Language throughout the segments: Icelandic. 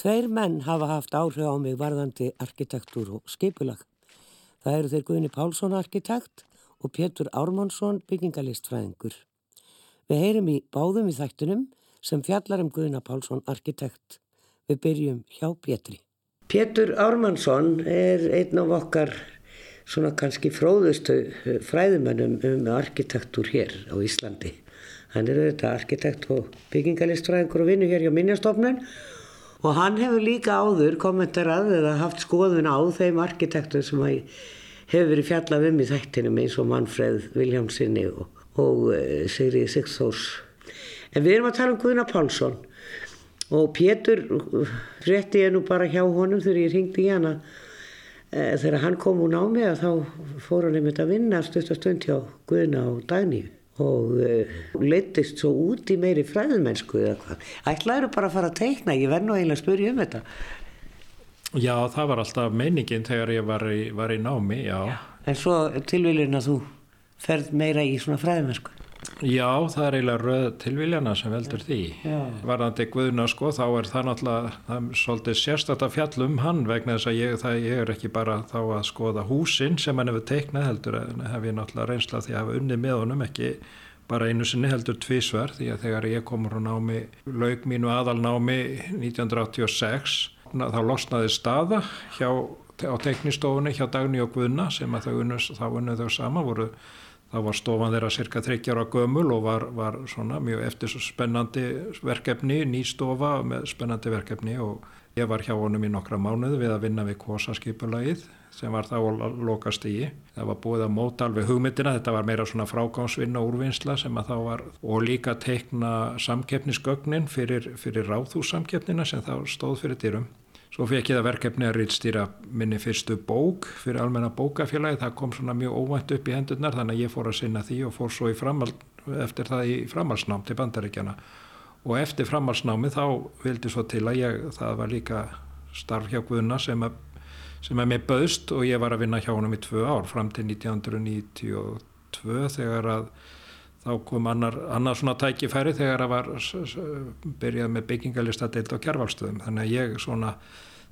Tveir menn hafa haft áhrif á mig varðandi arkitektúr og skipulag. Það eru þeir Guðni Pálsson arkitekt og Pétur Ármánsson byggingalistfræðingur. Við heyrim í báðum í þættunum sem fjallar um Guðna Pálsson arkitekt. Við byrjum hjá Pétri. Pétur Ármánsson er einn af okkar svona kannski fróðustu fræðumennum um arkitektúr hér á Íslandi. Hann er auðvitað arkitekt og byggingalistfræðingur og vinnu hér hjá Minjastofnun og hann hefur líka áður kommentarað eða haft skoðun á þeim arkitektur sem hefur verið fjallað um í þættinum eins og Manfred Viljámsinni og, og uh, Sigri Sigþós. En við erum að tala um Guðna Pálsson. Og Pétur rétti ég nú bara hjá honum þegar ég ringdi í hana. E, þegar hann kom úr námi að þá fór hann einmitt að vinna stundastund hjá Guðna og Dagníu og uh, leittist svo út í meiri fræðumennsku eða hvað. Ætlaður bara að fara að teikna, ég verð nú eiginlega að spyrja um þetta. Já, það var alltaf meiningin þegar ég var í, var í námi, já. já. En svo tilvílin að þú ferð meira í svona fræðumennsku. Já, það er eiginlega röð tilvíljana sem veldur því. Varðandi Guðna sko, þá er það náttúrulega, það er svolítið sérstætt að fjalla um hann vegna þess að ég, það, ég er ekki bara þá að skoða húsinn sem hann hefur teiknað heldur, en hef ég náttúrulega reynsla því að hafa unni með honum ekki bara einu sinni heldur tvísver því að þegar ég komur á námi, laug mínu aðalnámi 1986, þá losnaði staða hjá, á teiknistofunni hjá Dagni og Guðna sem að þau unnu þau sama voru Það var stofan þeirra cirka 30 ára gömul og var, var svona mjög eftir spennandi verkefni, ný stofa með spennandi verkefni og ég var hjá honum í nokkra mánuðu við að vinna við kosaskipulagið sem var þá að lokast í. Það var búið að móta alveg hugmyndina, þetta var meira svona frágámsvinna úrvinnsla sem að þá var og líka teikna samkeppnisgögnin fyrir, fyrir ráðhússamkeppnina sem þá stóð fyrir dýrum. Svo fekk ég það verkefni að rýtstýra minni fyrstu bók fyrir almenna bókafélagi. Það kom svona mjög óvænt upp í hendurnar þannig að ég fór að sinna því og fór svo framhald, eftir það í framhalsnám til bandaríkjana. Og eftir framhalsnámi þá vildi svo til að ég, það var líka starf hjá Guðuna sem að, sem að mér bauðst og ég var að vinna hjá honum í tvö ár fram til 1992 þegar að þá kom annar, annar svona tækifæri þegar það var byrjað með byggingalistadeild á kjærvalstöðum þannig að ég svona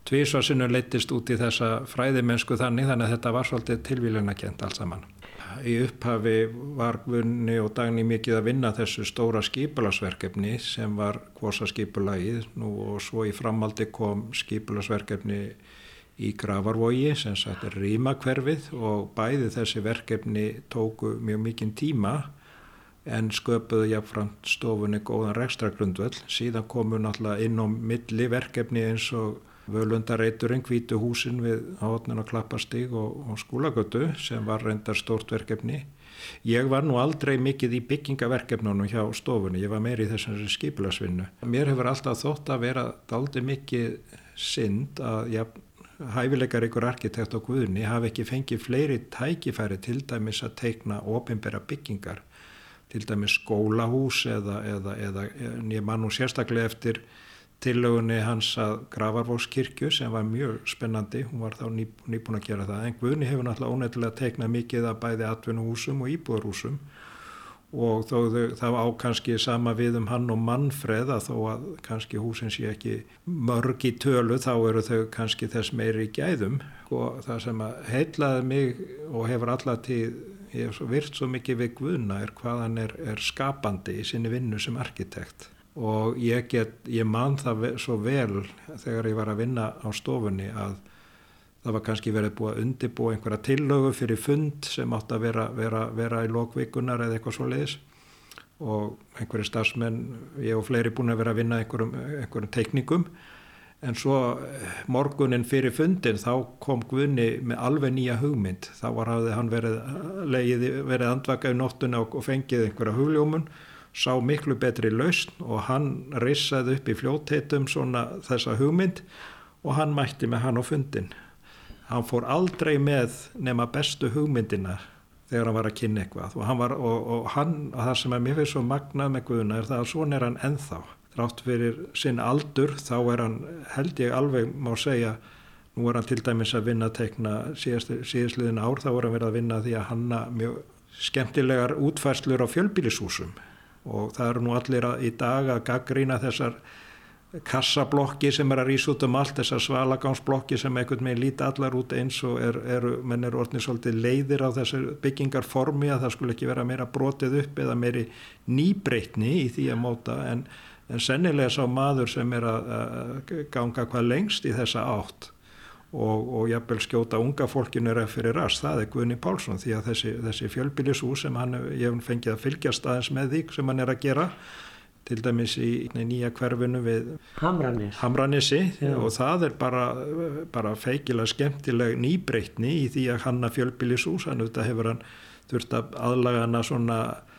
tvísvarsinu leittist út í þessa fræðimennsku þannig þannig að þetta var svolítið tilvíluna kent allt saman. Í upphafi var Gunni og Dagni mikið að vinna þessu stóra skipulasverkefni sem var kvosaskipulagið nú og svo í framaldi kom skipulasverkefni í Gravarvogi sem sagt er rímakverfið og bæði þessi verkefni tóku mjög mikinn tíma en sköpuðu jáfnframt stofunni góðan rekstragrundvöld. Síðan komu náttúrulega inn á milli verkefni eins og völundareiturinn, hvítu húsin við hátnin og klappastíg og, og skólagötu sem var reyndar stort verkefni. Ég var nú aldrei mikið í byggingaverkefnunum hjá stofunni, ég var meir í þessari skipilasvinnu. Mér hefur alltaf þótt að vera daldi mikið synd að ja, hæfileikar ykkur arkitekt og guðni hafi ekki fengið fleiri tækifæri til dæmis að teikna ofinbæra byggingar til dæmis skólahús eða, eða, eða ég man nú sérstaklega eftir tillögunni hans að Gravarvókskirkju sem var mjög spennandi, hún var þá ný, nýbúin að gera það, en Guðni hefur náttúrulega ónefnilega teiknað mikið að bæði atvinnuhúsum og íbúðarhúsum og þó það á kannski sama við um hann og mannfreð að þó að kannski húsin sé ekki mörg í tölu þá eru þau kannski þess meiri í gæðum. Og það sem að heitlaði mig og hefur allatíð ég hef virt svo mikið við Guðna er hvað hann er, er skapandi í sinni vinnu sem arkitekt og ég, get, ég man það svo vel þegar ég var að vinna á stofunni að það var kannski verið búið að undibúa einhverja tillögu fyrir fund sem átt að vera, vera, vera í lokvikunar eða eitthvað svo leiðis og einhverju starfsmenn, ég og fleiri búin að vera að vinna einhverjum, einhverjum teikningum. En svo eh, morgunin fyrir fundin þá kom Guðni með alveg nýja hugmynd. Þá var hafði hann verið, verið andvaka í nóttuna og fengið einhverja hugljómun sá miklu betri lausn og hann rissaði upp í fljótheitum svona þessa hugmynd og hann mætti með hann á fundin hann fór aldrei með nema bestu hugmyndina þegar hann var að kynna eitthvað og hann, var, og, og hann, og það sem er mér fyrir svo magnað með Guðna er það að svona er hann enþá rátt fyrir sinn aldur þá er hann held ég alveg má segja nú er hann til dæmis að vinna að tekna síðastliðin ár þá er hann verið að vinna því að hanna mjög skemmtilegar útfærslur á fjölbílishúsum og það eru nú allir að, í dag að gaggrína þessar kassablokki sem er að rýsa út um allt, þessar svalagangsblokki sem einhvern veginn líti allar út eins og er, er, menn er orðin svolítið leiðir á þessu byggingarformi að það skulle ekki vera meira brotið upp eða meiri nýbreytni í því að móta. En, en sennilega sá maður sem er að, að ganga hvað lengst í þessa átt og, og jafnvel skjóta unga fólkinu er fyrir rast, það er Guðni Pálsson því að þessi, þessi fjölbílisús sem hann, ég fengið að fylgjast aðeins með því sem hann er að gera til dæmis í nýja hverfinu við Hamranis. Hamranisi og það er bara, bara feikilega skemmtileg nýbreytni í því að hanna fjölbílisús, hann auðvitað hefur hann þurft að aðlaga hana svona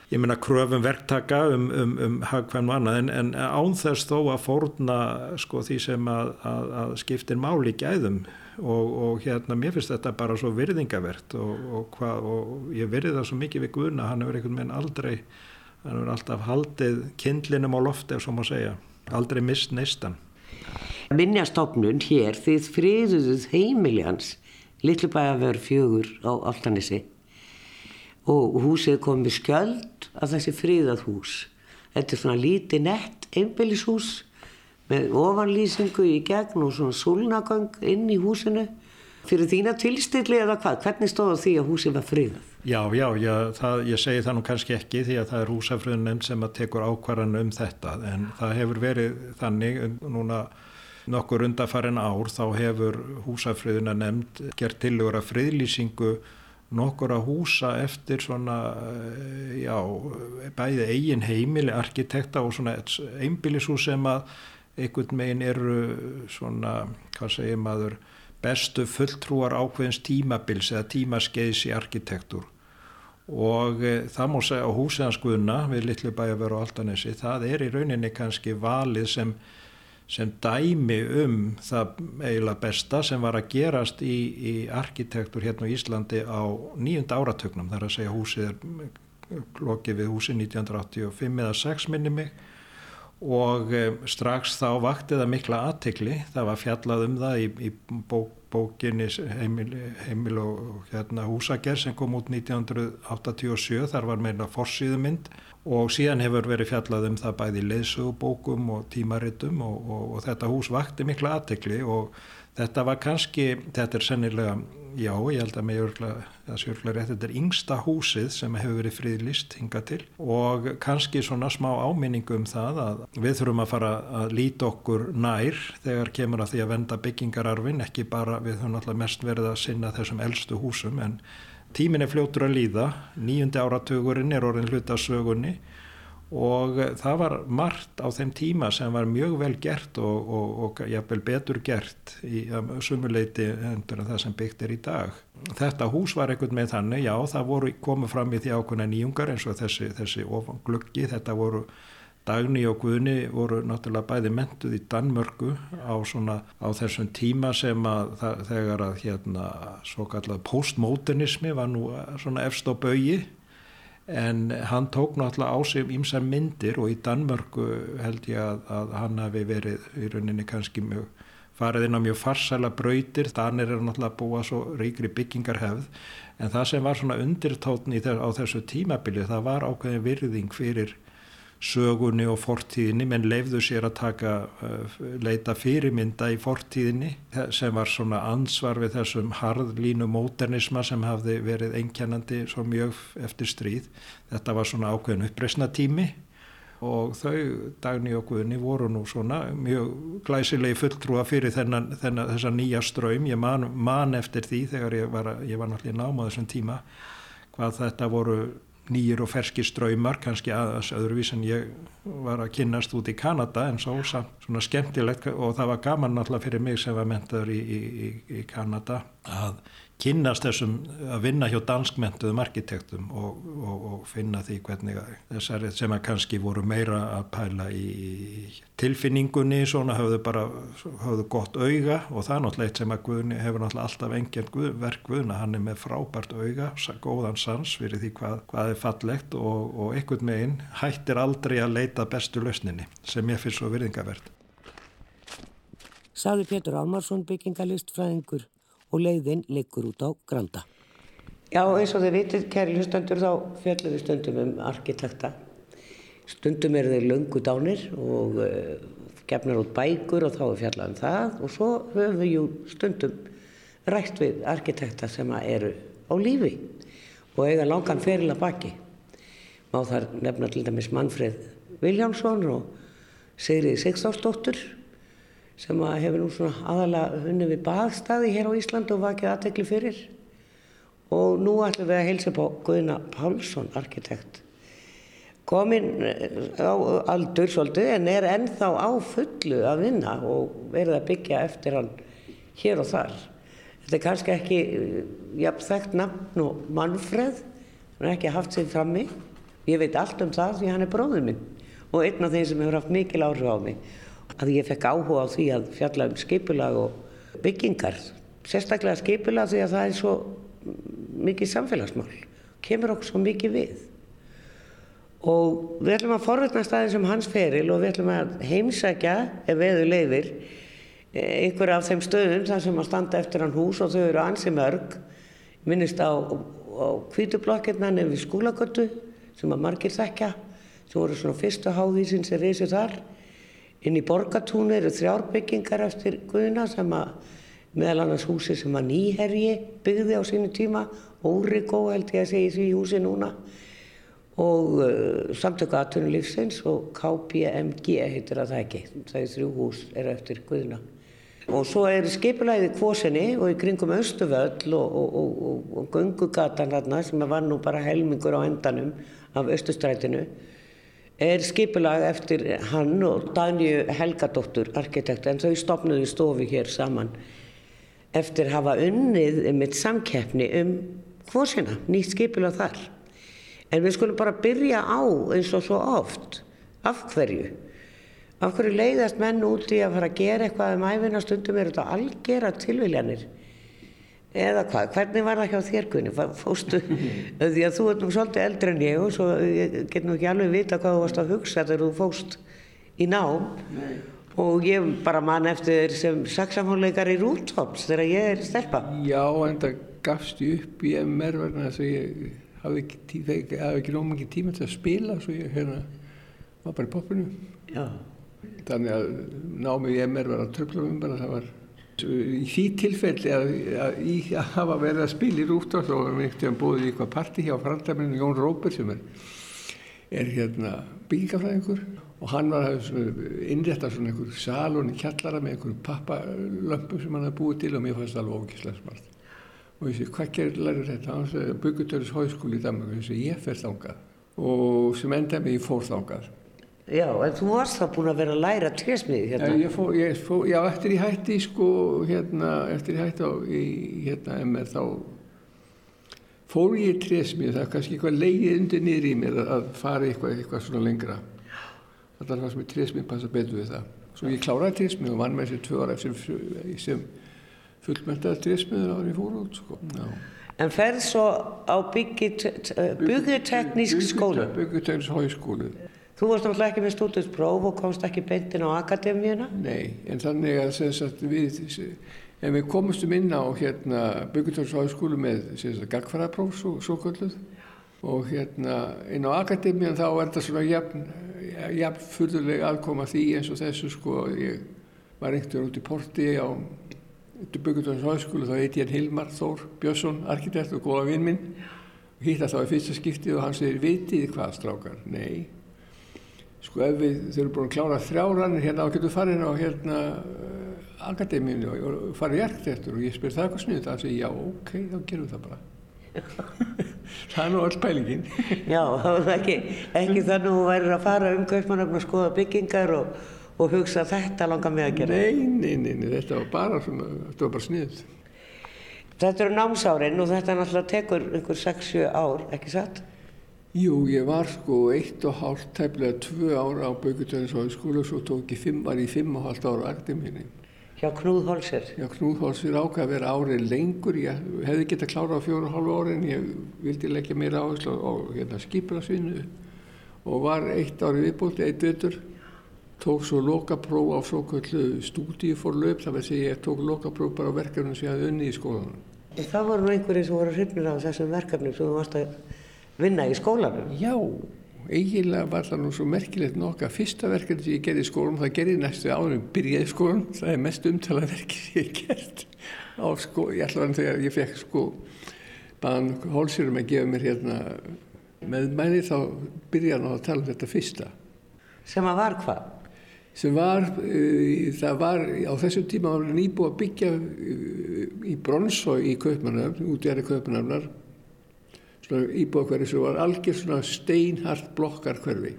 ég meina kröfum verktaka um, um, um hagkvæm og annað en, en ánþess þó að fórna sko því sem að, að, að skiptir máli gæðum og, og hérna mér finnst þetta bara svo virðingavert og, og, og ég virði það svo mikið við Guðna, hann hefur einhvern veginn aldrei hann hefur alltaf haldið kindlinum á lofti ef svo má segja, aldrei mist neistan. Minnjastofnun hér, þið friðuðuð heimiljans, Litlubæðavör fjögur á Altanissi og húsið kom við skjöld af þessi friðað hús. Þetta er svona lítið nett einbillishús með ofanlýsingu í gegn og svona súlnagöng inn í húsinu. Fyrir þína tilstilli eða hvað? Hvernig stóða því að húsið var friðað? Já, já, já það, ég segi það nú kannski ekki því að það er húsafröðunum sem að tekur ákvarðan um þetta en það hefur verið þannig núna nokkur undarfærin ár þá hefur húsafröðuna nefnd gert tilugur að friðlýsingu nokkur að húsa eftir svona, eh, já, bæði eigin heimili, arkitekta og svona einbílishús sem að einhvern megin eru svona, hvað segir maður, bestu fulltrúar ákveðins tímabils eða tímaskeiðs í arkitektur. Og e, það má segja á húsiðanskuðuna við litlu bæjarveru og altanesi það er í rauninni kannski valið sem, sem dæmi um það eiginlega besta sem var að gerast í, í arkitektur hérna á Íslandi á nýjunda áratögnum þar að segja húsið er lokið við húsið 1985 eða 6 minni mig. Og eh, strax þá vakti það mikla aðtikli, það var fjallað um það í, í bók, bókinni heimil, heimil og hérna, húsagerð sem kom út 1987, þar var meina forsýðumynd og síðan hefur verið fjallað um það bæði leðsögubókum og tímaritum og, og, og þetta hús vakti mikla aðtikli og þetta var kannski, þetta er sennilega já, ég held að mig örgla, það sé örgla rétt, þetta er yngsta húsið sem hefur verið friðlist hinga til. Og kannski svona smá áminningu um það að við þurfum að fara að líti okkur nær þegar kemur að því að venda byggingararfin, ekki bara við höfum alltaf mest verið að sinna þessum eldstu húsum en tímin er fljótur að líða, nýjundi áratugurinn er orðin hlutasögunni og það var margt á þeim tíma sem var mjög vel gert og, og, og jafnvel betur gert í um, sumuleiti endur en það sem byggt er í dag. Þetta hús var einhvern með þannig, já það voru komið fram í því ákveðna nýjungar eins og þessi, þessi gluggi, þetta voru Dagni og Guðni voru náttúrulega bæði mentuð í Danmörku á, svona, á þessum tíma sem að þegar að hérna svo kallað postmodernismi var nú svona efst á baui en hann tók náttúrulega á sig ímsa myndir og í Danmörku held ég að, að hann hafi verið í rauninni kannski mjög farið inn á mjög farsæla brautir, þannig er náttúrulega búa svo ríkri byggingarhefð. En það sem var svona undirtótni á þessu tímabili það var ákveðin virðing fyrir sögunni og fortíðinni menn leifðu sér að taka uh, leita fyrirmynda í fortíðinni sem var svona ansvar við þessum harðlínu móternisma sem hafði verið einkennandi svo mjög eftir stríð. Þetta var svona ákveðin uppreysna tími og þau Dagni og Guðni voru nú svona mjög glæsilegi fulltrúa fyrir þennan, þennan þessa nýja ströym ég man, man eftir því þegar ég var, ég var náttúrulega náma þessum tíma hvað þetta voru nýjir og ferski ströymar kannski aðeins öðruvís en ég var að kynast út í Kanada en svo svona skemmtilegt og það var gaman náttúrulega fyrir mig sem var mentaður í, í, í Kanada að kynnast þessum að vinna hjá danskmentuðum arkitektum og, og, og finna því hvernig þessari sem að kannski voru meira að pæla í tilfinningunni svona höfðu bara höfðu gott auga og það er náttúrulega eitt sem að Guðni hefur náttúrulega alltaf enginn guð, verk Guðna, hann er með frábært auga góðan sans fyrir því hvað, hvað er fallegt og, og einhvern meginn hættir aldrei að leita bestu lausninni sem ég finnst svo virðingavert Saði Pétur Álmarsson byggingalist fræðingur og leiðin liggur út á Granda. Já, eins og þið vitið, kæri hlustendur, þá fjallum við stundum um arkitekta. Stundum eru þeir löngu dánir og uh, gefnar út bækur og þá er fjallað um það og svo höfum við jú stundum rætt við arkitekta sem eru á lífi og eiga langan feril að baki. Má þar nefna til dæmis Manfred Viljámsson og Sigrið Sigþórsdóttur sem hefur nú svona aðalega unni við baðstæði hér á Íslandu og vakið aðtekli fyrir. Og nú ætlum við að heilsa på Guðna Pálsson, arkitekt komin eh, á aldur svolítið en er ennþá á fullu að vinna og verið að byggja eftir hann hér og þar. Þetta er kannski ekki eh, jafn þekkt nafn og Manfred, hann er ekki haft sig frammi. Ég veit allt um það því hann er bróður minn og einn af þeim sem hefur haft mikil áhrif á mig. Að ég fekk áhuga á því að fjalla um skipulag og byggingar. Sérstaklega skipulag því að það er svo mikið samfélagsmál. Kemur okkur svo mikið við og við ætlum að forvetna staðin sem hans feril og við ætlum að heimsækja ef veðu leifir einhver af þeim stöðum þar sem að standa eftir hann hús og þau eru ansi mörg minnist á, á kvítublokkirna nefnir skólagötu sem að margir þekkja sem voru svona fyrstu hávísin sem reysi þar inn í borgatúni eru þrjárbyggingar eftir Guðuna sem að meðal annars húsi sem að nýherji byggði á sínu tíma Órigó held ég að segja í því húsi núna og uh, samtöku aðtunulífsins og KPMG heitir að það ekki, það er þrjú hús er eftir Guðna. Og svo er skipulæðið kvosinni og í kringum Östuvöll og, og, og, og Gungugatan þarna sem var nú bara helmingur á endanum af Östustrætinu er skipulæð eftir hann og Dagníu Helgadóttur, arkitekt, en þau stopnuðu stofi hér saman eftir hafa unnið með samkeppni um kvosina, nýtt skipulæð þar. En við skulum bara byrja á eins og svo oft. Af hverju? Af hverju leiðast menn út í að fara að gera eitthvað um æfina stundum er þetta algjera tilviljanir? Eða hvað? Hvernig var það hjá þér Gunni? Fóstu, því að þú ert nú svolítið eldri en ég og svo ég get nú ekki alveg vita hvað þú varst að hugsa þegar þú fóst í nám Nei. og ég bara man eftir sem saksamhónleikar í Rútops þegar ég er stelpa. Já, en það gafst ég upp í MR verðan þess að ég hafði ekki, ekki nóg mikið tíma til að spila svo ég hérna var bara í poppinu Já. þannig að námið ég mér var að tröfla um bara það var í því tilfelli að, að, að, að hafa verið að spila í þá var mér ekkert búið í eitthvað parti hjá frandamenninu Jón Róber sem er, er hérna byggingafræðingur og hann var að innrætta svona einhver salun í kjallara með einhverjum pappalömpu sem hann hafði búið til og mér fannst það alveg ógíslega smart. Og ég sé hvað gerir lærir þetta? Hann sagði Byggutöris hóiskóli í Danmark og ég sé ég fer þángað og sem endaði mig ég fór þángað Já, en þú varst þá búin að vera að læra trésmiði hérna? Já, fór, fór, já, eftir ég hætti sko, hérna, eftir ég hætti á í, hérna, MR þá fór ég í trésmiði það er kannski eitthvað leiðið undir niður í mér að fara eitthvað, eitthvað svona lengra það er það sem er trésmið passa betur við það svo ég kláraði trésmið og vann með þessi tvö ára sem, sem fullmentaði trésmiður árið fór út sko. En ferð svo á bygguteknísk skóla? Bygguteknísk hóiskólu. Þú varst náttúrulega ekki með stúdinspróf og komst ekki beintin á akademíuna? Nei, en þannig að sagt, við, en við komumstum inn á hérna, bygguteknísk hóiskólu með gagfærapróf svo, svo kölluð og hérna inn á akademíun þá er þetta svona jafn, jafn fyrðuleg aðkoma því eins og þessu sko ég var einhver út í porti á Böggundóðins háskólu þá heiti ég Hilmar Þór Björnsson, arkitekt og góða vinn minn hitt að það var fyrsta skiptið og hann segir vitið hvað strákar? Nei sko ef við þurfum búin að klára þrjárannir hérna og getum farin á hérna uh, akademíinu og farið í arkitektur og ég spyr það eitthvað sniðut það segir já ok, þá gerum við það bara það er nú öll pælingin Já, ekki, ekki þannig að þú værir að fara um kaupmanöfn og skoða byggingar og og hugsa þetta langar mig að gera? Nei, nei, nei, nei þetta var bara, bara sniðt. Þetta eru námsárin og þetta náttúrulega tekur einhver 6-7 ár, ekki satt? Jú, ég var sko eitt og hálft, tæmlega tvö ára á Bögutæðins háskóla og svo tók ég fimm, var ég fimm og hálft ára á akademíni. Hjá Knúð Holser? Já, Knúð Holser ákveði að vera árið lengur, ég hefði gett að klára á fjóru og hálfu ári en ég vildi leggja mér áherslu á hérna, skiprasvinnu og var eitt árið viðbúlt, eitt veitur tók svo lokapróf á svo kallu stúdíuforlöp það veist ég tók lokapróf bara á verkefnum sem ég hafði unni í skólanum. Það voru einhverjir sem voru hrifnir á þessum verkefnum sem þú varst að vinna í skólanum? Já, eiginlega var það nú svo merkilegt nokka. Fyrsta verkefni sem ég gerði í skólum, það gerði næstu árum byrjaði í skólum. Það er mest umtalað verkið sem ég gert á sko, ég ætla að þegar ég fekk sko baðan hólsýrum að gefa mér hérna meðmæli þá byrjaði hann á að tala um þetta fyrsta. Sem að var hvað? Sem var, uh, það var á þessum tíma var hann íbúið að byggja uh, í Bronsói í Kaupmannöfn, út í aðri Kaupmannöfnar íbúðakverfi sem var algjör svona steinhart blokkarkverfi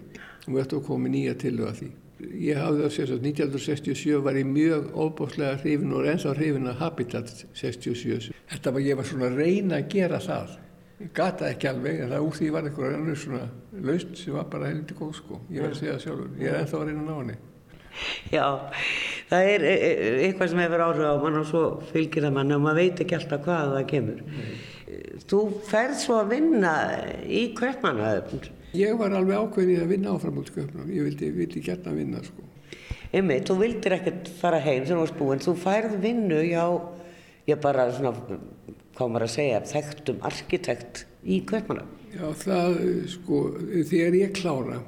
og við ættum að koma nýja til það því. Ég hafði það sérst að 1967 var ég mjög óbúslega hrifin og ennþá hrifin að Habitat 67. Þetta var ég var svona að reyna að gera það. Ég gata ekki alveg en það úr því var einhverja annars svona laust sem var bara heldur góð sko. Ég var að segja það sjálfur. Ég er ennþá að reyna að ná henni. Já, það er e, e, eitthvað sem hefur áhrif á mann og svo fylgir það mann og maður veit ekki alltaf hvað það kemur. Nei. Þú ferð svo að vinna í Kaupmannahöfn. Ég var alveg ákveðin að vinna áfram út Kaupmannahöfn. Ég vildi, vildi gætna að vinna sko. Ymmi, þú vildir ekkert fara heim sem þú varst búinn. Þú færð vinnu hjá, ég bara svona, maður að segja, þekktum arkitekt í Kaupmannahöfn. Já, það sko, þegar ég klára,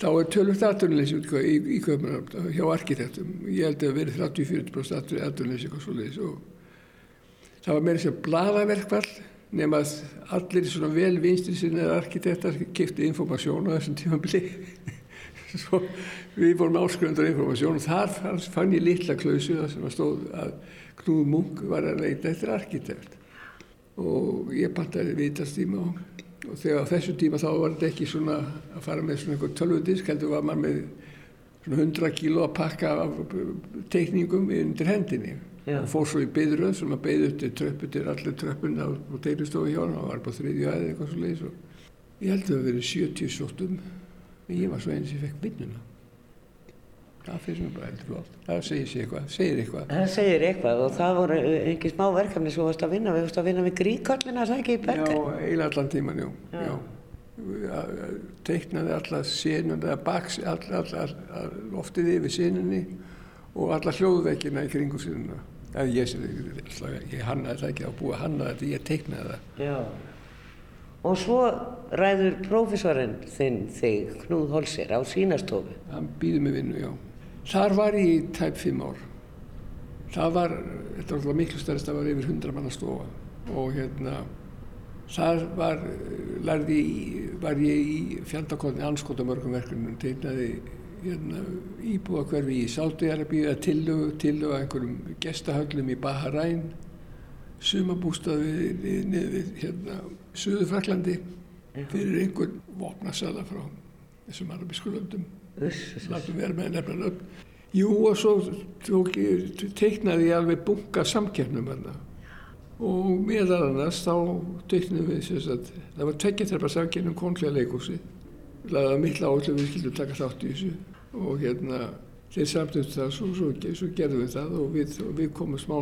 þá er tölvöld aðdunleysi í, í Kaupmannahöfn hjá arkitektum. Ég held að verið 30-40% aðdunleysi eitthvað svo leiðis og Það var meira sem bladaverkvall nema að allir svona vel vinstri sinnaðar arkitektar kipti informasjón á þessum tímabili. Svo við vorum áskrifundar informasjón og þar fann ég litla klausu sem að stóð að Knúð Munk var að leita eftir arkitekt. Og ég pantaði vitastíma og, og þegar á þessu tíma þá var þetta ekki svona að fara með svona einhver tölvudisk, heldur var maður með svona 100 kíló að pakka af teikningum undir hendinni. Já. og fór svo í byðröð sem að beði upp til tröppu til allir tröppuna og deilustofu hjá hann og var bara þriðju aðeins eitthvað svo leiðis og ég held að það verið 70 sóttum. En ég var svo eins sem fekk vinnuna. Það finnst mér bara heldur flott það segir sér eitthvað, segir eitthvað. Það segir eitthvað og það voru ekki smá verkefni sem þú varst að vinna við. Varst að vinna með gríkallina, það ekki í bergen já, eiginlega allan tíman, já, já. já. teiknaði alla senun eða baks, all, all, all, loftið yfir senunni og alla hljóðveikina í kringu sinna eða ég, ég hannaði það ekki á búið að hanna þetta, ég teiknaði það. Já. Og svo ræður prófessorinn þinn þig, Knúð Holser, á sínastofu Hann býði mig vinnu, já. Þar var ég í tæp fimm ár. Það var, þetta var alltaf miklu stærst það var yfir hundra manna stofa. Og hérna þar var, lærði, var ég í fjandakotni anskotamörgum verkunum teiknaði hérna, íbúa hverfi í Sátiarabíu að tillögu, tillögu að einhverjum gestahöglum í Bahrain sumabústaði niður við hérna, Suðurfraklandi fyrir einhvern vopnasala frá þessum arabísku löndum. Látum vera með nefna lönd Jú og svo tók, teiknaði ég alveg bunga samkernum hérna og meðal annars þá teiknaði við að það var tekjarþerfa samkernum konlega leikúsi laðað mitt áhuga við skildum taka þátt í þessu og hérna þeir samtum það svo, svo, svo gerðum við það og við, við komum smá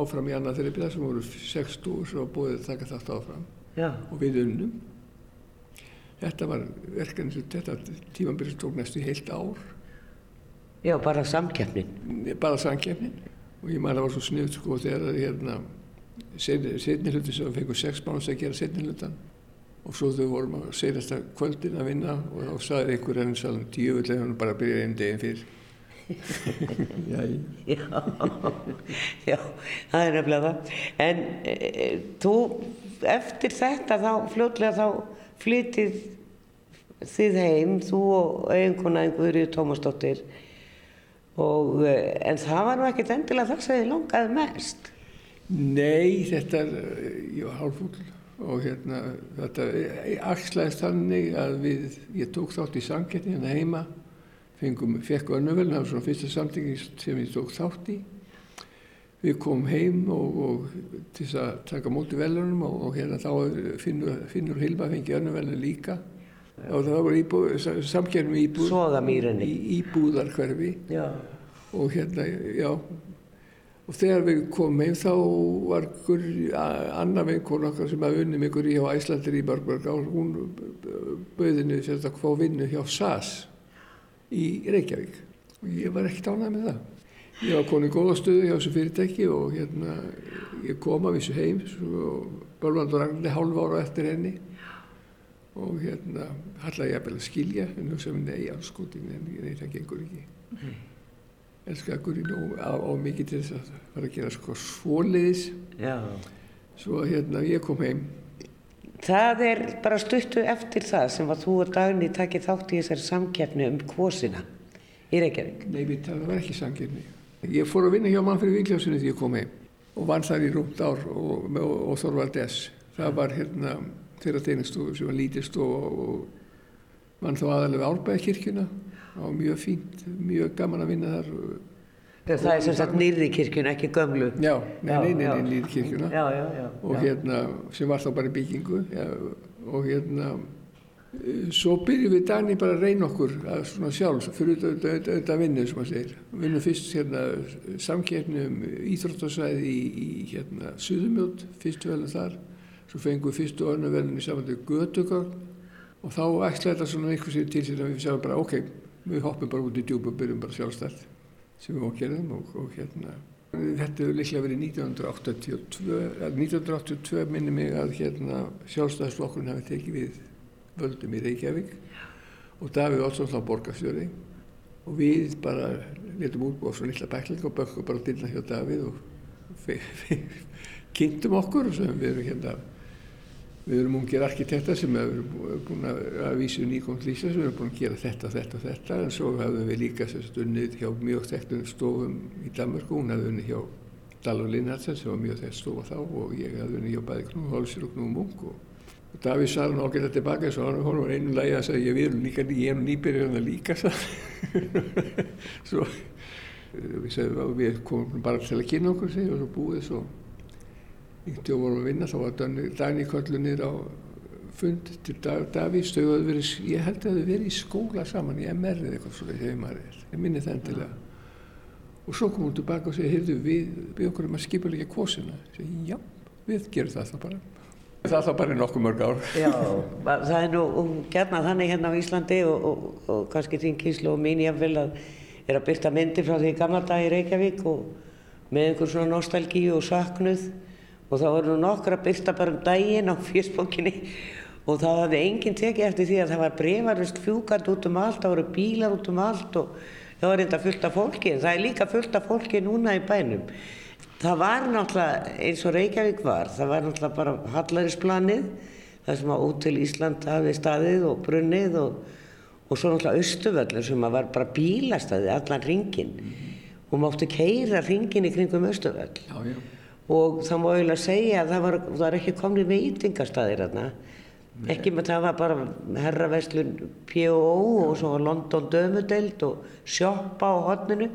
áfram í annað þeirri byrja sem voru sex stúr sem var búið að taka þátt áfram. Já. og við unnum. Þetta var verkefni sem þetta tímanbyrjum tók næstu heilt ár. Já, bara samkjöfnin bara samkjöfnin og ég man að það var svo sniðt sko þegar það hérna setni hluti sem fengum sex mánuðs að gera setni hlutan og svo þau vorum að segjast að kvöldin að vinna og þá saði einhver enn salum tíuvillega hann bara að byrja einn deginn fyrr. Já, já, já, það er nefnilega það. En e, e, þú eftir þetta þá fljóðlega þá flytið þið heim þú og eiginkona einhverju Tómasdóttir. Og e, en það var nú ekkert endilega það sem þið longaði mest. Nei, þetta er, ég var hálfúll og hérna þetta axlaðist þannig að við, ég tók þátt í samkettni hérna heima, fengum, fekk önnuveln, það var svona fyrsta samtingin sem ég tók þátt í. Við komum heim og, og til þess að taka móti velunum og, og hérna þá finnur, finnur Hilma fengi önnuvelni líka. Og það var íbúð, samkettnum íbúð, í, íbúðarkverfi og hérna, já, Og þegar við komum heim þá var annar vinkun okkar sem hafði unni mig Guri hjá Æslandir í Mörgberg og hún bauðinni sérstaklega að fá vinnu hjá SAS í Reykjavík. Og ég var ekkert ánæg með það. Ég var konið góða stöðu hjá þessu fyrirtæki og hérna ég kom af þessu heim og Bölvandur Ragnarni hálf ára eftir henni. Og hérna hallar ég að skilja en þú sem nei á skotin en það gengur ekki elskar Guðin á, mikið til þess að fara að gera sko svoliðis svo hérna ég kom heim Það er bara stuttu eftir það sem að þú og Dagni takkið þátt í þessari samkeppni um kvosina í Reykjavík. Nei, það var ekki samkeppni. Ég fór að vinna hjá mann fyrir Víkljósinu því ég kom heim og vann þar í rúmt ár og, og, og Þorvald S. Það var hérna þeirra teinistofu sem var lítist og, og mann þá aðalega árbæðakirkjuna og mjög fínt, mjög gaman að vinna þar. Það er sem sagt nýrði kirkjuna, ekki gömlu. Já, nei, nei, nei, nýrði kirkjuna. Já, já, já, og hérna, sem var þá bara byggingu og hérna, svo byrjum við Dani bara að reyna okkur að svona sjálf, fyrir auðvitað vinnu, sem maður segir. Vinnum fyrst hérna samkérni um íþróttarsvæði í, í hérna Suðumjótt, fyrstu velin þar, svo fengum við fyrstu og önnu velin í samvæntið Götugörn og þá ætlaði þetta svona einhversið til sér að við sjáum bara, ok, við hoppum bara út í djúbu og byrjum bara sjálfstært sem við okkerðum og, og hérna. Þetta hefur líklega verið 1982 1982 minnir mig að hérna sjálfstæðisflokkurinn hafi tekið við völdum í Reykjavík og Davíð Olsson þá borgarstjóri. Og við bara letum útbúa svona lilla bækling og bökkum bara dyrna hjá Davíð og kynntum okkur og sem við erum hérna Við erum ungir arkitektar sem hefur búin að, að vísu nýgónd lýsa sem erum búin að gera þetta, þetta og þetta. En svo hafðum við líka sérst unnið hjá mjög þekktum stofum í Danmarku, hún hafði unnið hjá Dalur Linnarsen sem var mjög þekkt stofa þá og ég hafði unnið hjá bæði Knúm Hólsir og Knúm Mung og, og Davíð sað hann að tilbaka svo hann var einu lagi að segja við erum líka, ég er nýbyrjað að líka svo við, segðum, við komum bara til að kynna okkur sig og svo búið svo Þegar vorum að vinna þá var niður á fund til Davís, þau hafði verið, ég held að þau verið í skóla saman í MR eða eitthvað svona þegar maður er, ég minni það endilega. Og svo kom hún tilbaka og segi, heyrðu við, við okkur um að skipa líka kvosina. Ég segi, já, við gerum það þá bara. Það þá bara í nokkuð mörg ár. Já, það er nú gerna þannig hérna á Íslandi og, og, og kannski þín kíslu og mín ég að er að byrta myndir frá því gamla dag í Reykjavík og með einhver svona nostálgíu og saknuð og það voru nokkra byrta bara um daginn á fjöspókinni og það hafði enginn tekið eftir því að það var brefarist fjúkand út um allt, það voru bílar út um allt og það var reynda fullt af fólki, það er líka fullt af fólki núna í bænum. Það var náttúrulega eins og Reykjavík var, það var náttúrulega bara Hallarinsplanið, það sem á út til Ísland hafði staðið og brunnið og, og svo náttúrulega Östuvöllur sem var bara bílastæði allan ringin og máttu keira ringin í kringum Östuvöll. Já, já og það má eiginlega segja að það var, það var ekki komnið veitingastæðir þarna. Ekki með það var bara herraveslun P.O.O. og svo London Dömudeld og sjoppa á hodninu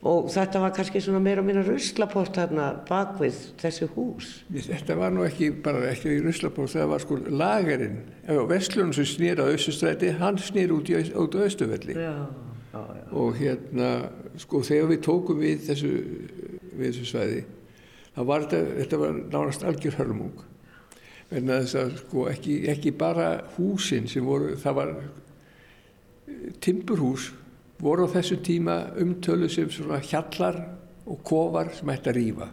og þetta var kannski svona meira og minna ruslaport þarna bakvið þessi hús. Þetta var nú ekki bara ekki í ruslaport það var sko lagarinn Vestlunum sem snýr á Östustræti hann snýr út, í, Östuvelli og hérna sko þegar við tókum við þessu við þessu svæði var þetta, þetta var nánast algjör hörmung. En þess að sko ekki, ekki bara húsin sem voru, það var eh, timburhús voru á þessu tíma umtölu sem svona hjallar og kofar sem ætti að rýfa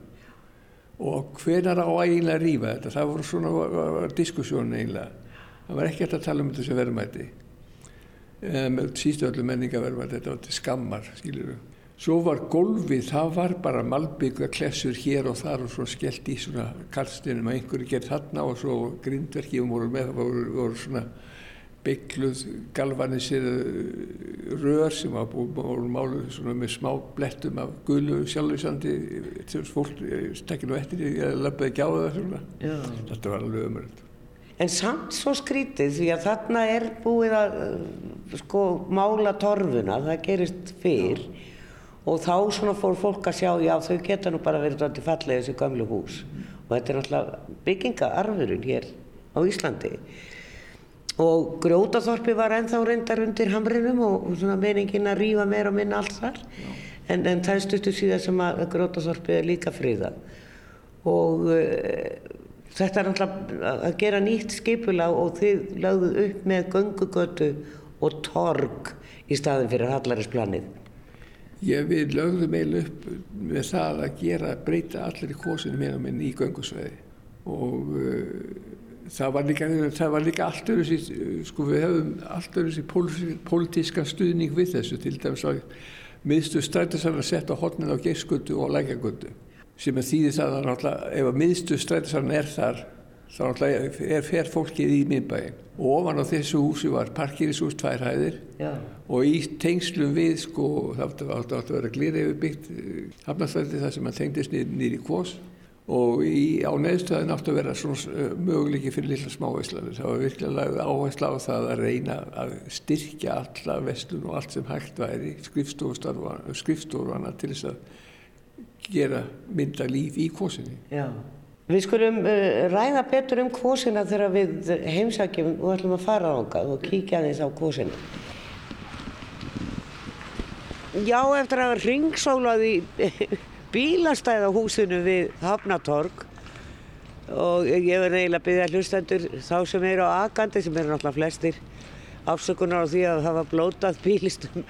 og hvenar á eiginlega að rýfa þetta? Það voru svona diskussjón eiginlega. Það var ekki hægt að tala um þessu verðmæti. Með sístu öllu menningaverðmæti þetta var til skammar skiljuðu Svo var golfið, það var bara malbyggja klessur hér og þar og svo skellt í svona kallstinum að einhverju gerð þarna og svo grindverkið voru með, það voru, voru svona byggluð galvanisir rör sem var voru máluð svona með smá blettum af gulu sjálfisandi þess fólk stekkinu eftir ég löfði ekki á það svona. Já. Þetta var alveg ömurönd. En samt svo skrítið því að þarna er búið að sko mála torfuna, það gerist fyrr. Já og þá svona fór fólk að sjá já þau geta nú bara verið alltaf fallið þessu gamlu hús. Og þetta er náttúrulega byggingaarfurinn hér á Íslandi. Og Grjótaþorpi var ennþá reyndar undir hamrinum og svona meiningin að rýfa meira og minna allt þar. En, en það er stuttu síðan sem að Grjótaþorpi er líka fríða og uh, þetta er náttúrulega að gera nýtt skipula og þið lögðuð upp með göngugötu og torg í staðin fyrir Hallaresplanið Ég við lögðum eiginlega upp með það að gera, breyta allir í kosinu meina minn í göngusveiði og uh, það var líka, líka allt öru sér, sko við hefum allt öru sér pólitíska stuðning við þessu. Til dæmis að miðstu strætisarna sett á hotnið á geiskutu og lækjagötu sem að þýðir það að náttúrulega ef að miðstu strætisarna er þar þá náttúrulega er fer fólkið í minnbæin og ofan á þessu húsi var parkirishús tvær hæðir Já. og í tengslum við sko það átti að vera glýra yfirbyggt hafnastræti þar sem að tengdist nýri kvós og í, á neðstöðin átti að vera svona möguleiki fyrir lilla smáveislanir. Það var virkilega áhersla á það að reyna að styrkja alla vestlun og allt sem hægt væri skrifstofurana til þess að gera mynda líf í kvosinni. Já. Við skulum uh, ræða betur um kvosina þegar við heimsækjum og ætlum að fara ángað og kíkja aðeins á kvosina. Já, eftir að ringsólaði bílastæðahúsinu við Hafnatorg og ég verði eiginlega að byggja hlustendur þá sem eru á Agandi sem eru náttúrulega flestir afsökunar á því að það var blótað bílistum